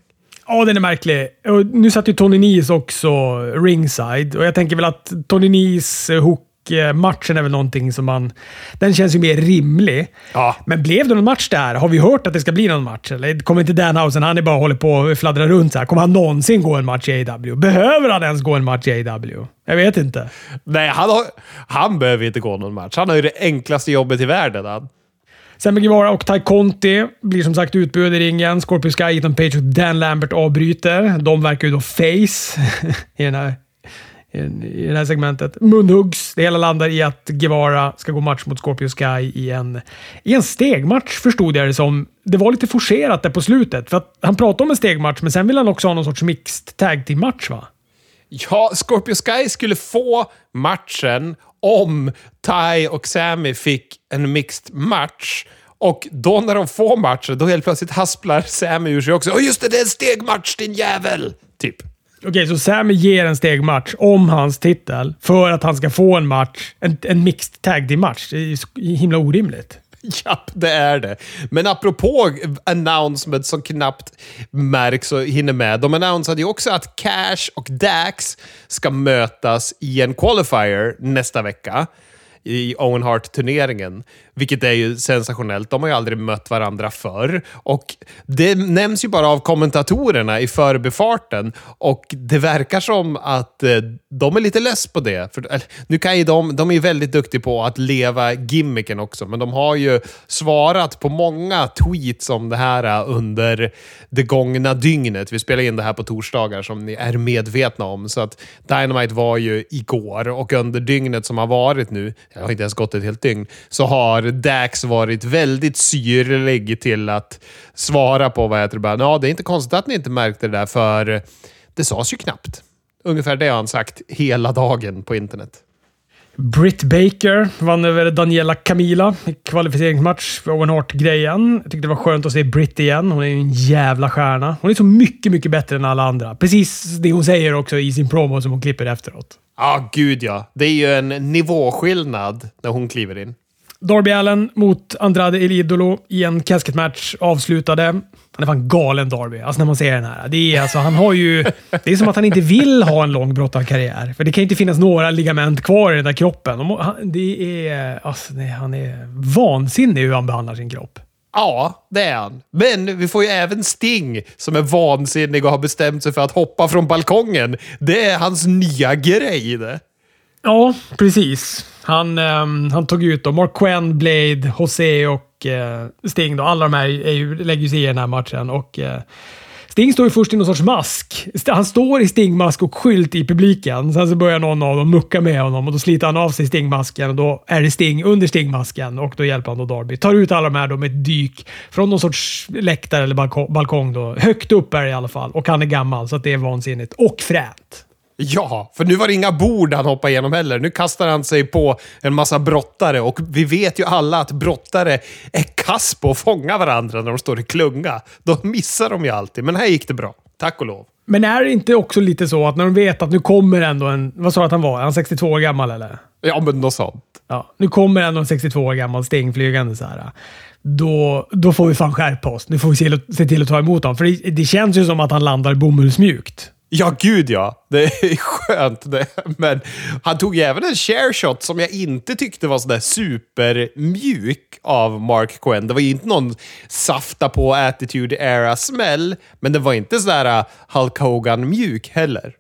Ja, den är märklig. Och nu satt ju Tony Nese också ringside och jag tänker väl att Tony Nese, Hook matchen är väl någonting som man... Den känns ju mer rimlig. Ja. Men blev det någon match där? Har vi hört att det ska bli någon match? Eller kommer inte Danhausen, han är bara håller på och fladdrar runt så här. Kommer han någonsin gå en match i AW? Behöver han ens gå en match i AW? Jag vet inte. Nej, han, har, han behöver inte gå någon match. Han har ju det enklaste jobbet i världen. Han. Sammy Guevara och Ty Conti blir som sagt utbuade i ringen. Scorpio Sky, Ethan Page och Dan Lambert avbryter. De verkar ju då face (laughs) i den här i det här segmentet. Munhuggs. Det hela landar i att Guevara ska gå match mot Scorpio Sky i en, i en stegmatch, förstod jag det som. Det var lite forcerat där på slutet, för att han pratade om en stegmatch, men sen vill han också ha någon sorts mixed tag team match va? Ja, Scorpio Sky skulle få matchen om Tai och Sammy fick en mixed match. Och då när de får matchen, då helt plötsligt hasplar Sammy ur sig också. Åh just det, det är en stegmatch din jävel! Typ. Okej, okay, så Sammy ger en stegmatch om hans titel för att han ska få en match, en, en mixed tag match? Det är ju himla orimligt. Japp, det är det. Men apropå announcement som knappt märks och hinner med. De annonserade ju också att Cash och Dax ska mötas i en qualifier nästa vecka i Owen Hart-turneringen. Vilket är ju sensationellt. De har ju aldrig mött varandra förr. Och det nämns ju bara av kommentatorerna i förbifarten. Och det verkar som att eh, de är lite less på det. För, eh, nu kan ju de, de är väldigt duktiga på att leva gimmicken också, men de har ju svarat på många tweets om det här eh, under det gångna dygnet. Vi spelar in det här på torsdagar som ni är medvetna om. Så att Dynamite var ju igår och under dygnet som har varit nu, jag har inte ens gått ett helt dygn, så har Dax varit väldigt syrlig till att svara på vad heter det, bara, ja, det är inte konstigt att ni inte märkte det där, för det sades ju knappt. Ungefär det har han sagt hela dagen på internet. Britt Baker vann över Daniela Camila i kvalificeringsmatch Owen Hart-grejen. Jag tyckte det var skönt att se Britt igen. Hon är ju en jävla stjärna. Hon är så mycket, mycket bättre än alla andra. Precis det hon säger också i sin promo som hon klipper efteråt. Ja, ah, gud ja. Det är ju en nivåskillnad när hon kliver in. Darby Allen mot Andrade Elidolo i en casketmatch avslutade. Han är fan galen Darby, alltså när man ser den här. Det är, alltså, han har ju, (laughs) det är som att han inte vill ha en lång brottarkarriär. För det kan ju inte finnas några ligament kvar i den där kroppen. Det är, alltså, nej, han är vansinnig hur han behandlar sin kropp. Ja, det är han. Men vi får ju även Sting som är vansinnig och har bestämt sig för att hoppa från balkongen. Det är hans nya grej det. Ja, precis. Han, um, han tog ut då Mark Quinn, Blade, Jose och uh, Sting. Då. Alla de här är ju, lägger sig i den här matchen. Och, uh, Sting står ju först i någon sorts mask. Han står i Stingmask och skylt i publiken. Sen så börjar någon av dem mucka med honom och då sliter han av sig Stingmasken och då är det Sting under Stingmasken och då hjälper han då Darby. Tar ut alla de här då med ett dyk från någon sorts läktare eller balkong. Då. Högt upp är det i alla fall och han är gammal så det är vansinnigt. Och fränt. Ja, för nu var det inga bord han hoppade igenom heller. Nu kastar han sig på en massa brottare och vi vet ju alla att brottare är kass på att fånga varandra när de står i klunga. Då missar de ju alltid, men här gick det bra. Tack och lov. Men är det inte också lite så att när de vet att nu kommer ändå en... Vad sa du att han var? Är han 62 år gammal eller? Ja, men något sånt. Ja, nu kommer ändå en 62 år gammal Sting flygande så här. Då, då får vi fan skärpa oss. Nu får vi se, se till att ta emot honom. För det, det känns ju som att han landar bomullsmjukt. Ja, gud ja. Det är skönt. Det. Men han tog ju även en share shot som jag inte tyckte var sådär supermjuk av Mark Quinn. Det var ju inte någon safta på Attitude Era-smäll, men det var inte sådär äh, Hulk Hogan-mjuk heller.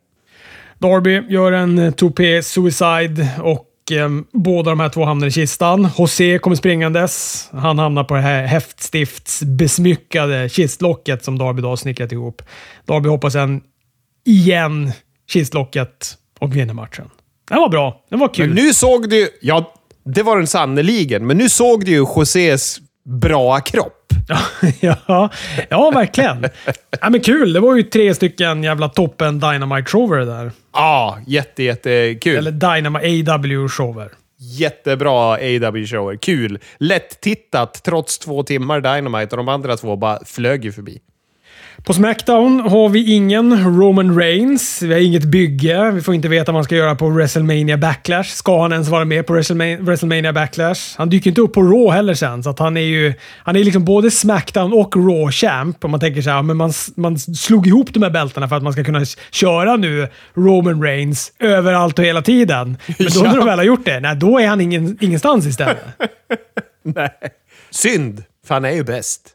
Darby gör en eh, topé suicide och eh, båda de här två hamnar i kistan. José kommer springandes. Han hamnar på det här häftstiftsbesmyckade kistlocket som Darby då har snickrat ihop. Darby hoppar sen igen kistlocket och vinner matchen. Den var bra. Den var kul. Men nu såg du... Ja, det var den sannoliken. Men nu såg du ju Josés bra kropp. (laughs) ja, ja, verkligen. ja, men kul. Det var ju tre stycken jävla toppen Dynamite-shower där. Ja, jätte, jättekul. Eller Dynamite AW-shower. Jättebra AW-shower. Kul. Lätt tittat trots två timmar Dynamite och de andra två bara flög ju förbi. På Smackdown har vi ingen Roman Reigns. Vi har inget bygge. Vi får inte veta vad han ska göra på WrestleMania Backlash. Ska han ens vara med på WrestleMania Backlash? Han dyker inte upp på Raw heller sen, så han är ju han är liksom både Smackdown och Raw Champ. Om man tänker så här, men man, man slog ihop de här bältena för att man ska kunna köra nu Roman Reigns överallt och hela tiden. Men då (laughs) när de väl har gjort det, nej, då är han ingen, ingenstans istället. (laughs) nej. Synd, för han är ju bäst.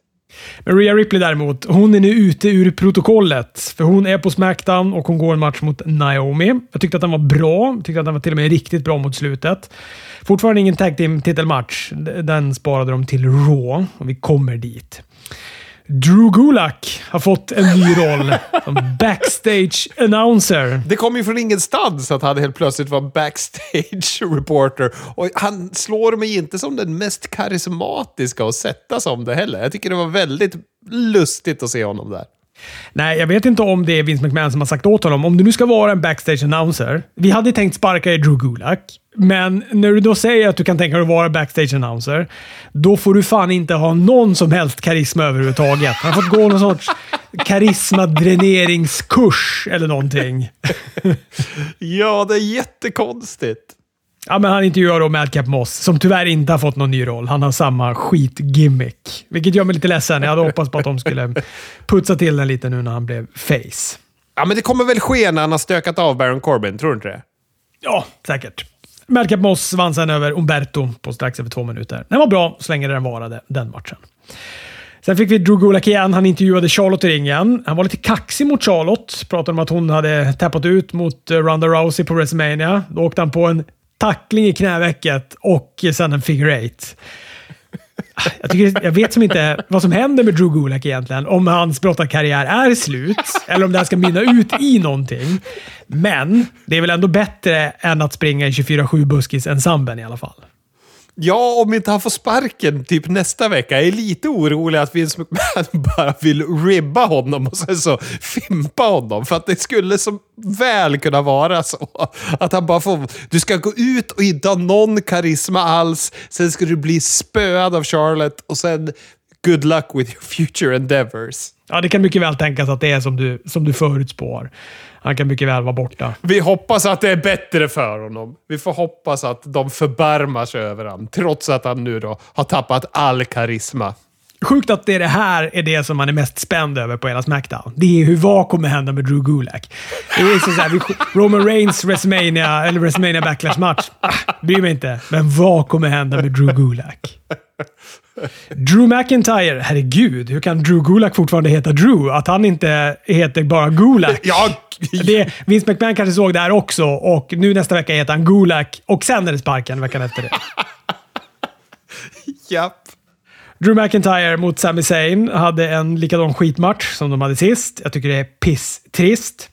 Men Rhea Ripley däremot, hon är nu ute ur protokollet. För hon är på Smackdown och hon går en match mot Naomi. Jag tyckte att den var bra. Jag tyckte att den var till och med riktigt bra mot slutet. Fortfarande ingen tag team titelmatch. Den sparade de till Raw och vi kommer dit. Drew Gulak har fått en ny roll som backstage announcer. Det kom ju från ingenstans att han helt plötsligt var backstage (laughs) reporter. Och han slår mig inte som den mest karismatiska att sätta som det heller. Jag tycker det var väldigt lustigt att se honom där. Nej, jag vet inte om det är Vince McMahon som har sagt åt honom. Om du nu ska vara en backstage announcer. Vi hade tänkt sparka i Drew Gulak, men när du då säger att du kan tänka dig att vara backstage announcer, då får du fan inte ha någon som helst karisma överhuvudtaget. Han har fått gå någon sorts karismadräneringskurs eller någonting. (laughs) ja, det är jättekonstigt. Ja, men han intervjuar då Madcap Moss, som tyvärr inte har fått någon ny roll. Han har samma skitgimmick. Vilket gör mig lite ledsen. Jag hade hoppats på att de skulle putsa till den lite nu när han blev face. Ja, men det kommer väl ske när han har stökat av Baron Corbin, tror du inte det? Ja, säkert. Madcap Moss vann sen över Umberto på strax över två minuter. Den var bra så länge den varade, den matchen. Sen fick vi Drew Gulak igen. Han intervjuade Charlotte i ringen. Han var lite kaxig mot Charlotte. Pratade om att hon hade tappat ut mot eh, Ronda Rousey på WrestleMania. Då åkte han på en tackling i knävecket och sen en figure eight. Jag, tycker, jag vet som inte vad som händer med Drew Gulak egentligen. Om hans brottarkarriär är slut eller om det här ska mynna ut i någonting. Men det är väl ändå bättre än att springa i 24-7 buskis ensemblen i alla fall. Ja, om inte han får sparken typ nästa vecka. Jag är lite orolig att Vince McMahon (laughs) bara vill ribba honom och sen så fimpa honom. För att det skulle så väl kunna vara så. Att han bara får... Du ska gå ut och inte ha någon karisma alls. Sen ska du bli spöad av Charlotte och sen good luck with your future endeavors. Ja, det kan mycket väl tänkas att det är som du, som du förutspår. Han kan mycket väl vara borta. Vi hoppas att det är bättre för honom. Vi får hoppas att de förbarmar sig över honom, trots att han nu då har tappat all karisma. Sjukt att det, är det här är det som man är mest spänd över på hela Smackdown. Det är hur vad kommer hända med Drew Gulak. Det är så här, Roman Reigns WrestleMania, eller WrestleMania Backlash-match. Ah, bryr mig inte. Men vad kommer hända med Drew Gulak? Drew McIntyre, herregud, hur kan Drew Gulak fortfarande heta Drew? Att han inte heter bara Gulak. Ja. (laughs) Det, Vince McMahon kanske såg det här också och nu nästa vecka heter han Gulak och sen är det sparken veckan efter det. (laughs) Japp. Drew McIntyre mot Sami Zayn hade en likadan skitmatch som de hade sist. Jag tycker det är pisstrist.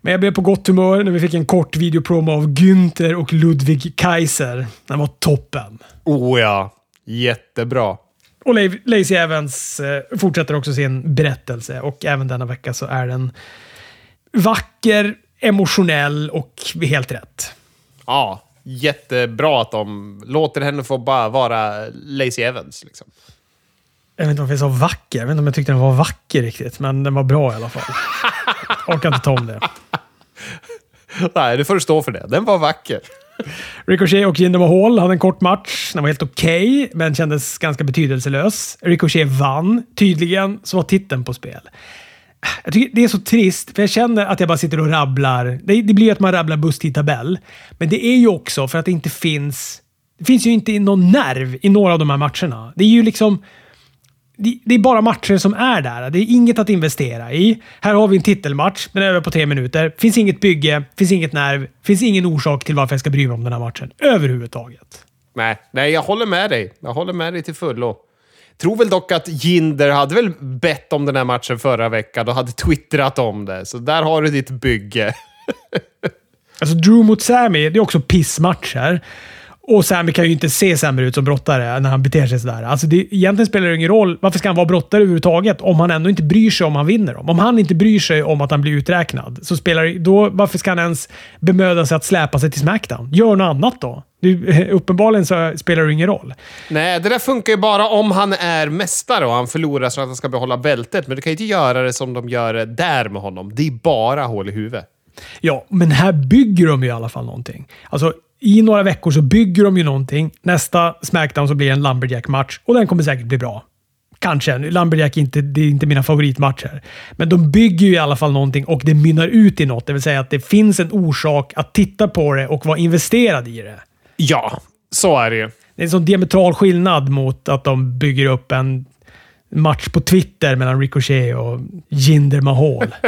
Men jag blev på gott humör när vi fick en kort videopromo av Günther och Ludwig Kaiser. Den var toppen. Oh ja. Jättebra. Och Lacey Evans eh, fortsätter också sin berättelse och även denna vecka så är den vacker, emotionell och helt rätt. Ja, jättebra att de låter henne få bara vara Lacey Evans. Liksom. Jag vet inte varför jag sa vacker. Jag vet inte om jag tyckte den var vacker riktigt, men den var bra i alla fall. Jag (laughs) orkar inte ta om det. Nej, du får stå för det. Den var vacker. Ricochet och Jinder Mahal hade en kort match. Den var helt okej, okay, men kändes ganska betydelselös. Ricochet vann. Tydligen så var titeln på spel. Jag tycker det är så trist, för jag känner att jag bara sitter och rabblar. Det, det blir ju att man rabblar busstidtabell. Men det är ju också för att det inte finns... Det finns ju inte någon nerv i några av de här matcherna. Det är ju liksom det är bara matcher som är där. Det är inget att investera i. Här har vi en titelmatch. Den är över på tre minuter. Finns inget bygge, finns inget nerv, finns ingen orsak till varför jag ska bry mig om den här matchen överhuvudtaget. Nej, nej, jag håller med dig. Jag håller med dig till fullo. Tror väl dock att Jinder hade väl bett om den här matchen förra veckan och hade twittrat om det. Så där har du ditt bygge. (laughs) alltså, Drew mot Sammy, det är också pissmatcher. Och Sammy kan ju inte se sämre ut som brottare när han beter sig sådär. Alltså det, egentligen spelar det ingen roll. Varför ska han vara brottare överhuvudtaget om han ändå inte bryr sig om han vinner dem? Om han inte bryr sig om att han blir uträknad, så spelar då, varför ska han ens bemöda sig att släpa sig till Smackdown? Gör något annat då. Det, uppenbarligen så spelar det ingen roll. Nej, det där funkar ju bara om han är mästare och han förlorar så att han ska behålla bältet. Men du kan ju inte göra det som de gör där med honom. Det är bara hål i huvudet. Ja, men här bygger de ju i alla fall någonting. Alltså, i några veckor så bygger de ju någonting. Nästa Smackdown så blir det en Lumberjack-match och den kommer säkert bli bra. Kanske. Lumberjack är inte, det är inte mina favoritmatcher. Men de bygger ju i alla fall någonting och det mynnar ut i något. Det vill säga att det finns en orsak att titta på det och vara investerad i det. Ja, så är det ju. Det är en sån diametral skillnad mot att de bygger upp en match på Twitter mellan Ricochet och Jinder Mahal. (laughs)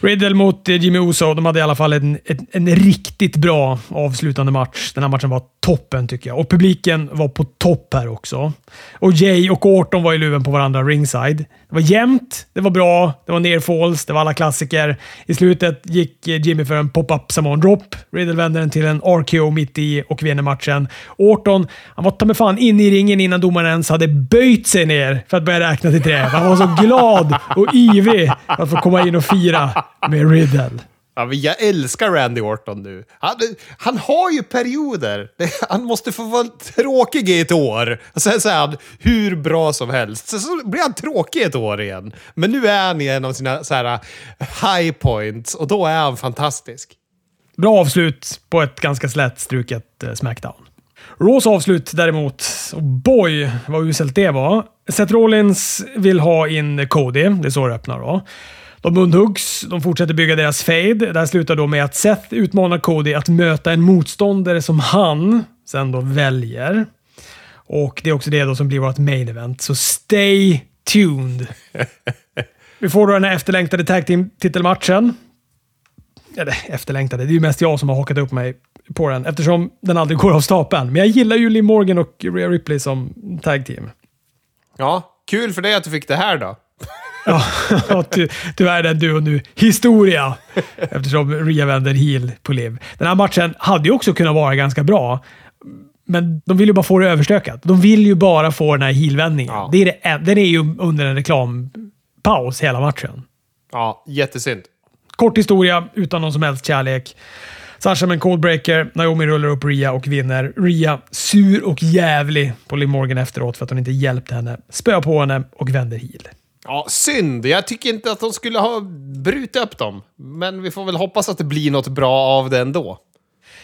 Riddle mot eh, Jimmy Uso. De hade i alla fall en, en, en, riktigt bra avslutande match. Den här matchen var toppen tycker jag. Och publiken var på topp här också. Och Jay och Orton var i luven på varandra ringside. Det var jämnt, det var bra, det var nerfalls, det var alla klassiker. I slutet gick Jimmy för en pop-up Samoan drop. Riddle vände den till en RKO mitt i och vinner matchen. Orton, han var ta mig fan inne i ringen innan domaren ens hade böjt sig ner för att börja räkna till tre. Han var så glad och ivrig att få komma in och fira med Riddle. Ja, men jag älskar Randy Orton nu. Han, han har ju perioder. Han måste få vara tråkig i ett år. Sen så är han hur bra som helst. Sen så blir han tråkig i ett år igen. Men nu är han i en av sina så här, high points och då är han fantastisk. Bra avslut på ett ganska slätstruket eh, Smackdown. Raws avslut däremot, Oh boy vad uselt det var. Seth Rollins vill ha in Cody. Det är så det öppnar då. De undhuggs, de fortsätter bygga deras fade. Det här slutar då med att Seth utmanar Cody att möta en motståndare som han sen då väljer. Och det är också det då som blir vårt main event, så stay tuned. (laughs) Vi får då den här efterlängtade tag team-titelmatchen. Eller efterlängtade, det är ju mest jag som har hakat upp mig på den eftersom den aldrig går av stapeln. Men jag gillar ju Lee Morgan och Rhea Ripley som tag team. Ja, kul för dig att du fick det här då. Ja, (laughs) ty, tyvärr är du och nu historia eftersom Rhea vänder heel på Liv. Den här matchen hade ju också kunnat vara ganska bra. Men de vill ju bara få det överstökat. De vill ju bara få den här heelvändningen. Ja. Det är det, den är ju under en reklampaus hela matchen. Ja, jättesynd. Kort historia utan någon som helst kärlek. Sasha med en codebreaker. Naomi rullar upp Ria och vinner. Ria sur och jävlig på Liv Morgan efteråt för att hon inte hjälpte henne. Spöar på henne och vänder heel. Ja, synd. Jag tycker inte att de skulle ha brutit upp dem. Men vi får väl hoppas att det blir något bra av det ändå.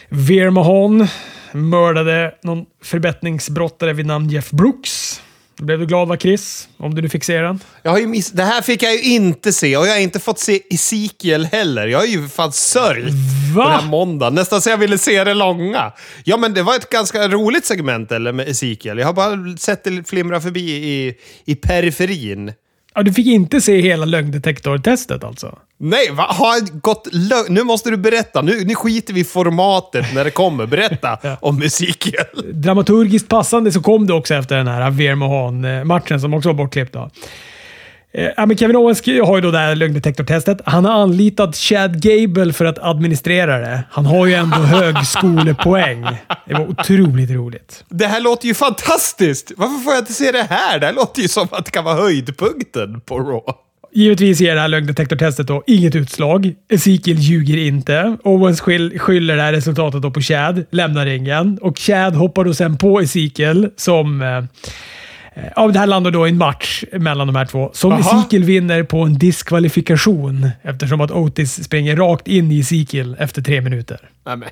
Veer Mahon mördade någon förbättringsbrottare vid namn Jeff Brooks. Blev du glad va Chris? Om du nu fick se den? Jag har ju miss det här fick jag ju inte se och jag har inte fått se Ezekiel heller. Jag har ju fan sörjt Va? den här måndagen. Nästan så jag ville se det långa. Ja, men det var ett ganska roligt segment eller, med Ezekiel. Jag har bara sett det flimra förbi i, i periferin. Ja, du fick inte se hela lögndetektortestet alltså? Nej, va? har gått Nu måste du berätta. Nu, nu skiter vi i formatet när det kommer. Berätta (laughs) ja. om musiken. Dramaturgiskt passande så kom det också efter den här Veer Mohan-matchen som också var bortklippt. Då. Eh, men Kevin Owens har ju då det här lögndetektortestet. Han har anlitat Chad Gable för att administrera det. Han har ju ändå högskolepoäng. Det var otroligt roligt. Det här låter ju fantastiskt! Varför får jag inte se det här? Det här låter ju som att det kan vara höjdpunkten på Raw. Givetvis ger det här lögndetektortestet då inget utslag. Ezekiel ljuger inte. Owens skyller det här resultatet då på Chad, lämnar ringen och Chad hoppar då sen på Ezekiel som Eh, ja, det här landar då i en match mellan de här två som Ezekiel vinner på en diskvalifikation eftersom att Otis springer rakt in i Ezekiel efter tre minuter. Nej,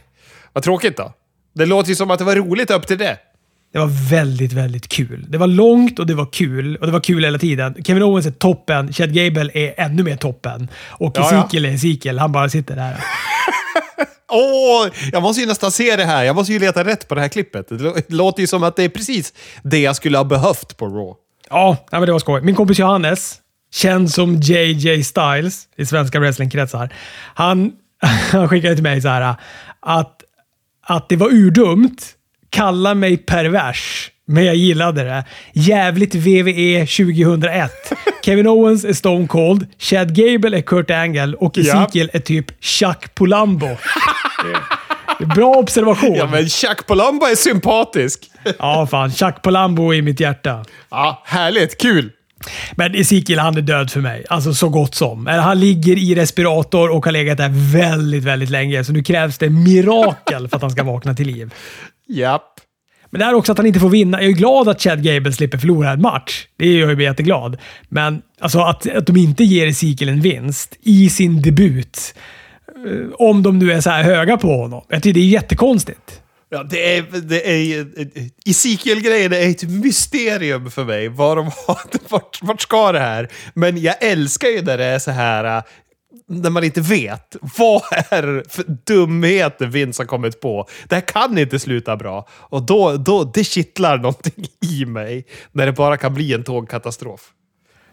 vad tråkigt då. Det låter ju som att det var roligt upp till det. Det var väldigt, väldigt kul. Det var långt och det var kul. Och det var kul hela tiden. Kevin Owens är toppen. Chad Gable är ännu mer toppen. Och ja, Ezekiel ja. är Ezekiel. Han bara sitter där. (laughs) Åh, jag måste ju nästan se det här. Jag måste ju leta rätt på det här klippet. Det låter ju som att det är precis det jag skulle ha behövt på Raw. Ja, men det var skoj. Min kompis Johannes, känd som JJ Styles i svenska wrestlingkretsar, han, (laughs) han skickade till mig så här att, att det var urdumt, kalla mig pervers, men jag gillade det. Jävligt VVE 2001. (laughs) Kevin Owens är Stone Cold, Chad Gable är Kurt Angle och Ezekiel ja. är typ Chuck Polambo. (laughs) Bra observation. Ja, men Chuck Polambo är sympatisk. (laughs) ja, fan. Chuck Polambo i mitt hjärta. Ja, härligt. Kul. Men Ezekiel, han är död för mig. Alltså så gott som. Han ligger i respirator och har legat där väldigt, väldigt länge. Så nu krävs det mirakel för att han ska vakna till liv. Japp. Men det är också att han inte får vinna. Jag är glad att Chad Gable slipper förlora en match. Det gör mig jätteglad. Men alltså att, att de inte ger Ezekiel en vinst i sin debut. Eh, om de nu är så här höga på honom. Jag tycker det är jättekonstigt. Ja, det är, det är, Ezekiel-grejen är ett mysterium för mig. Var de har, (laughs) vart, vart ska det här? Men jag älskar ju när det är så här när man inte vet. Vad är för dumheter Vince har kommit på? Det här kan inte sluta bra. Och då, då, det kittlar någonting (laughs) i mig när det bara kan bli en tågkatastrof.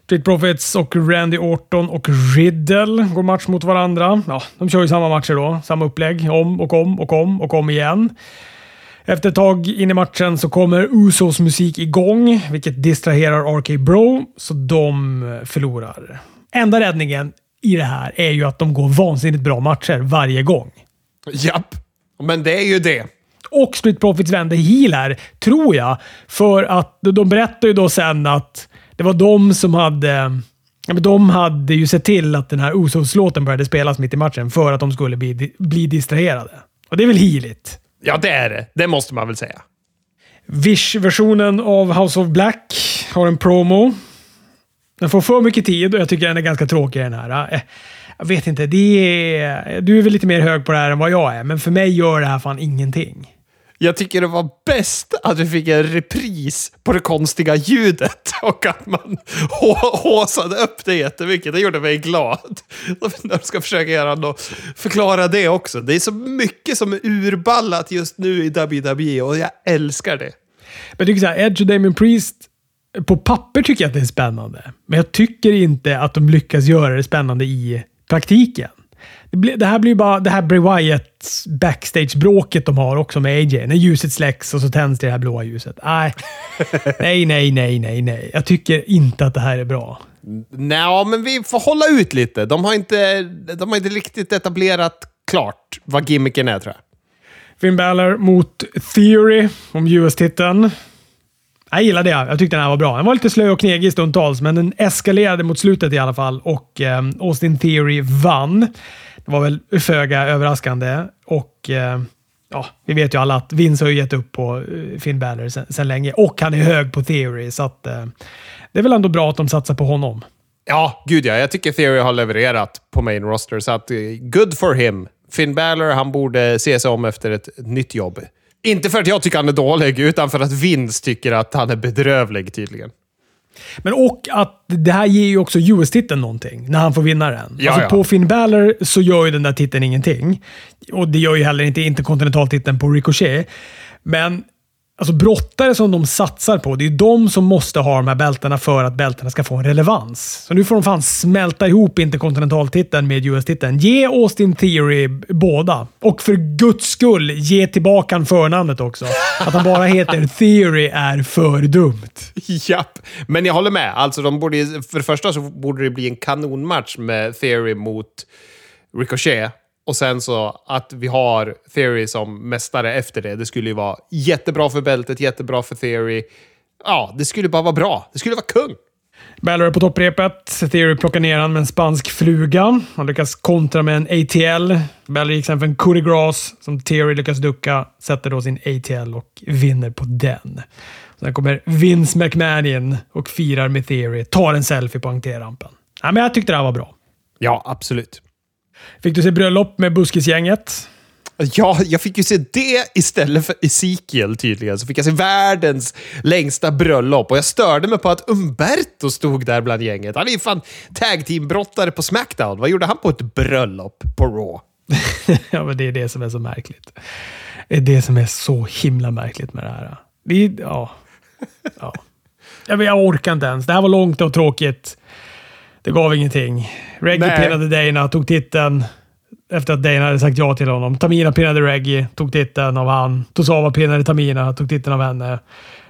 Street Profits och Randy Orton och Riddle går match mot varandra. Ja, de kör ju samma matcher då. Samma upplägg. Om och om och om och om igen. Efter ett tag in i matchen så kommer Usos musik igång, vilket distraherar RK Bro, så de förlorar. Enda räddningen i det här är ju att de går vansinnigt bra matcher varje gång. Japp, men det är ju det. Och Street Profits vände heel här, tror jag. För att de berättar ju då sen att det var de som hade... Ja, men de hade ju sett till att den här Usos-låten började spelas mitt i matchen för att de skulle bli, bli distraherade. Och det är väl healigt? Ja, det är det. Det måste man väl säga. Wish-versionen av House of Black har en promo. Den får för mycket tid och jag tycker den är ganska tråkig den här. Eh, jag vet inte, det är, du är väl lite mer hög på det här än vad jag är, men för mig gör det här fan ingenting. Jag tycker det var bäst att vi fick en repris på det konstiga ljudet (laughs) och att man håsade upp det jättemycket. Det gjorde mig glad. Jag ska försöka göra förklara det också. Det är så mycket som är urballat just nu i WWE och jag älskar det. Men jag tycker så här, Edge och Damien Priest, på papper tycker jag att det är spännande. Men jag tycker inte att de lyckas göra det spännande i praktiken. Det, här blir bara det här Bray Wyatt backstage-bråket de har också med AJ. När ljuset släcks och så tänds det här blåa ljuset. Nej, (laughs) nej, nej, nej, nej, nej. Jag tycker inte att det här är bra. Nej, men vi får hålla ut lite. De har inte, de har inte riktigt etablerat klart vad gimmicken är, tror jag. Finn Balor mot Theory om US-titeln. Jag gillade det. Jag tyckte den här var bra. Den var lite slö och knegig stundtals, men den eskalerade mot slutet i alla fall och eh, Austin Theory vann. Det var väl föga överraskande och eh, ja, vi vet ju alla att Vince har ju gett upp på eh, Finn Balor sen, sen länge och han är hög på Theory, så att, eh, det är väl ändå bra att de satsar på honom. Ja, gud ja. Jag tycker Theory har levererat på main roster, så att eh, good for him. Finn Balor, han borde se sig om efter ett nytt jobb. Inte för att jag tycker han är dålig, utan för att Vince tycker att han är bedrövlig tydligen. Men och att det här ger ju också US-titeln någonting, när han får vinna den. Ja, alltså ja. På Finn Balor så gör ju den där titeln ingenting. Och det gör ju heller inte interkontinentaltiteln på Ricochet. Men Alltså brottare som de satsar på, det är de som måste ha de här bältena för att bältena ska få en relevans. Så nu får de fan smälta ihop interkontinentaltiteln med US-titeln. Ge Austin Theory båda. Och för guds skull, ge tillbaka han förnamnet också. Att han bara heter Theory är för dumt. Japp, men jag håller med. Alltså, de borde, för det första så borde det bli en kanonmatch med Theory mot Ricochet. Och sen så att vi har Theory som mästare efter det. Det skulle ju vara jättebra för bältet, jättebra för Theory. Ja, det skulle bara vara bra. Det skulle vara kung. Balor på topprepet. Theory plockar ner han med en spansk fluga. Han lyckas kontra med en ATL. Balor gick sen för en coup de grace som Theory lyckas ducka. Sätter då sin ATL och vinner på den. Sen kommer Vince McMahon in och firar med Theory. Tar en selfie på entrérampen. Ja, men jag tyckte det här var bra. Ja, absolut. Fick du se bröllop med buskisgänget? Ja, jag fick ju se det istället för Ezekiel tydligen. Så fick jag se världens längsta bröllop och jag störde mig på att Umberto stod där bland gänget. Han är ju fan tag team-brottare på Smackdown. Vad gjorde han på ett bröllop på Raw? (laughs) ja, men det är det som är så märkligt. Det är det som är så himla märkligt med det här. Det, ja. ja. Jag, jag orkar inte ens. Det här var långt och tråkigt. Det gav ingenting. Reggie Nej. pinnade Dana, tog titeln efter att Dana hade sagt ja till honom. Tamina pinnade Reggie, tog titeln av han. Tosawa pinnade Tamina, tog titeln av henne.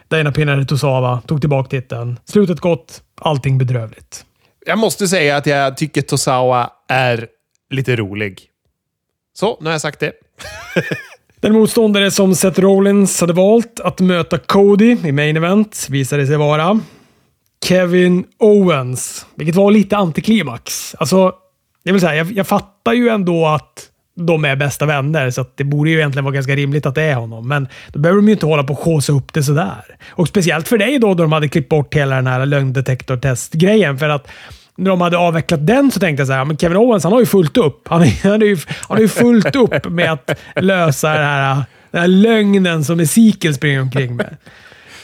Dana pinnade Tosawa, tog tillbaka titeln. Slutet gott, allting bedrövligt. Jag måste säga att jag tycker Tosawa är lite rolig. Så, nu har jag sagt det. (laughs) Den motståndare som Seth Rollins hade valt att möta Cody i main event visade sig vara Kevin Owens, vilket var lite antiklimax. Alltså, det vill säga, jag, jag fattar ju ändå att de är bästa vänner, så att det borde ju egentligen vara ganska rimligt att det är honom. Men då behöver de ju inte hålla på och skåsa upp det sådär. Och speciellt för dig då, då de hade klippt bort hela den här lögndetektortest-grejen. För att när de hade avvecklat den så tänkte jag så här, men Kevin Owens han har ju fullt upp. Han, är- han, är ju, han har ju fullt upp med att lösa det här, den här lögnen som Ezekiel springer omkring med.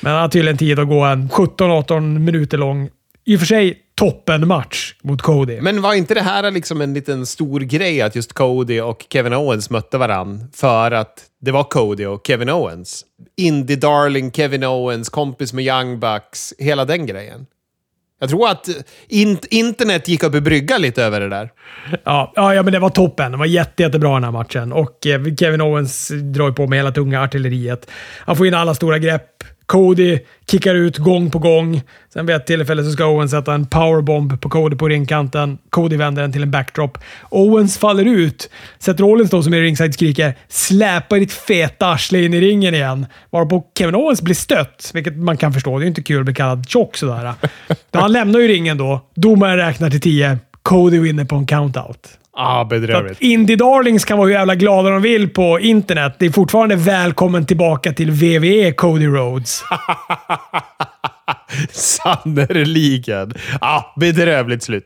Men han har tydligen tid att gå en 17-18 minuter lång, i och för sig toppen match mot Cody. Men var inte det här liksom en liten stor grej att just Cody och Kevin Owens mötte varann för att det var Cody och Kevin Owens? Indie Darling, Kevin Owens, kompis med Young Bucks, hela den grejen. Jag tror att in internet gick upp i brygga lite över det där. Ja, ja, men det var toppen. Det var jätte, jättebra den här matchen. Och eh, Kevin Owens drar på med hela tunga artilleriet. Han får in alla stora grepp. Cody kickar ut gång på gång. Sen vid ett tillfälle så ska Owens sätta en powerbomb på Cody på ringkanten. Cody vänder den till en backdrop. Owens faller ut. Seth Rollins då, som är ringside skriker “Släpa ditt feta arsle in i ringen igen”. Varpå Kevin Owens blir stött, vilket man kan förstå. Det är inte kul att bli kallad tjock sådär. han lämnar ju ringen då. Domaren räknar till tio. Cody vinner på en countout. Ah, bedrövligt. Indie Darlings kan vara hur jävla glada de vill på internet. Det är fortfarande välkommen tillbaka till WWE Cody Rhodes. (laughs) Sannerligen. Ah, bedrövligt slut.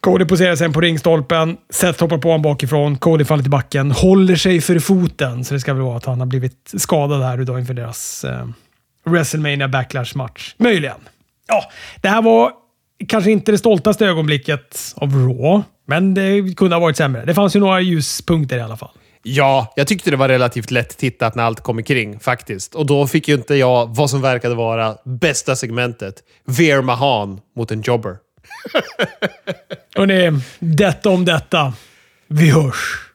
Cody poserar sen på ringstolpen. Seth hoppar på honom bakifrån. Cody faller till backen. Håller sig för foten. Så det ska väl vara att han har blivit skadad här idag inför deras eh, WrestleMania Backlash-match. Möjligen. Ja, det här var kanske inte det stoltaste ögonblicket av Raw, men det kunde ha varit sämre. Det fanns ju några ljuspunkter i alla fall. Ja, jag tyckte det var relativt lätt tittat när allt kom kring faktiskt. Och då fick ju inte jag vad som verkade vara bästa segmentet. Veer Mahan mot en jobber. (laughs) Det, detta om detta. Vi hörs.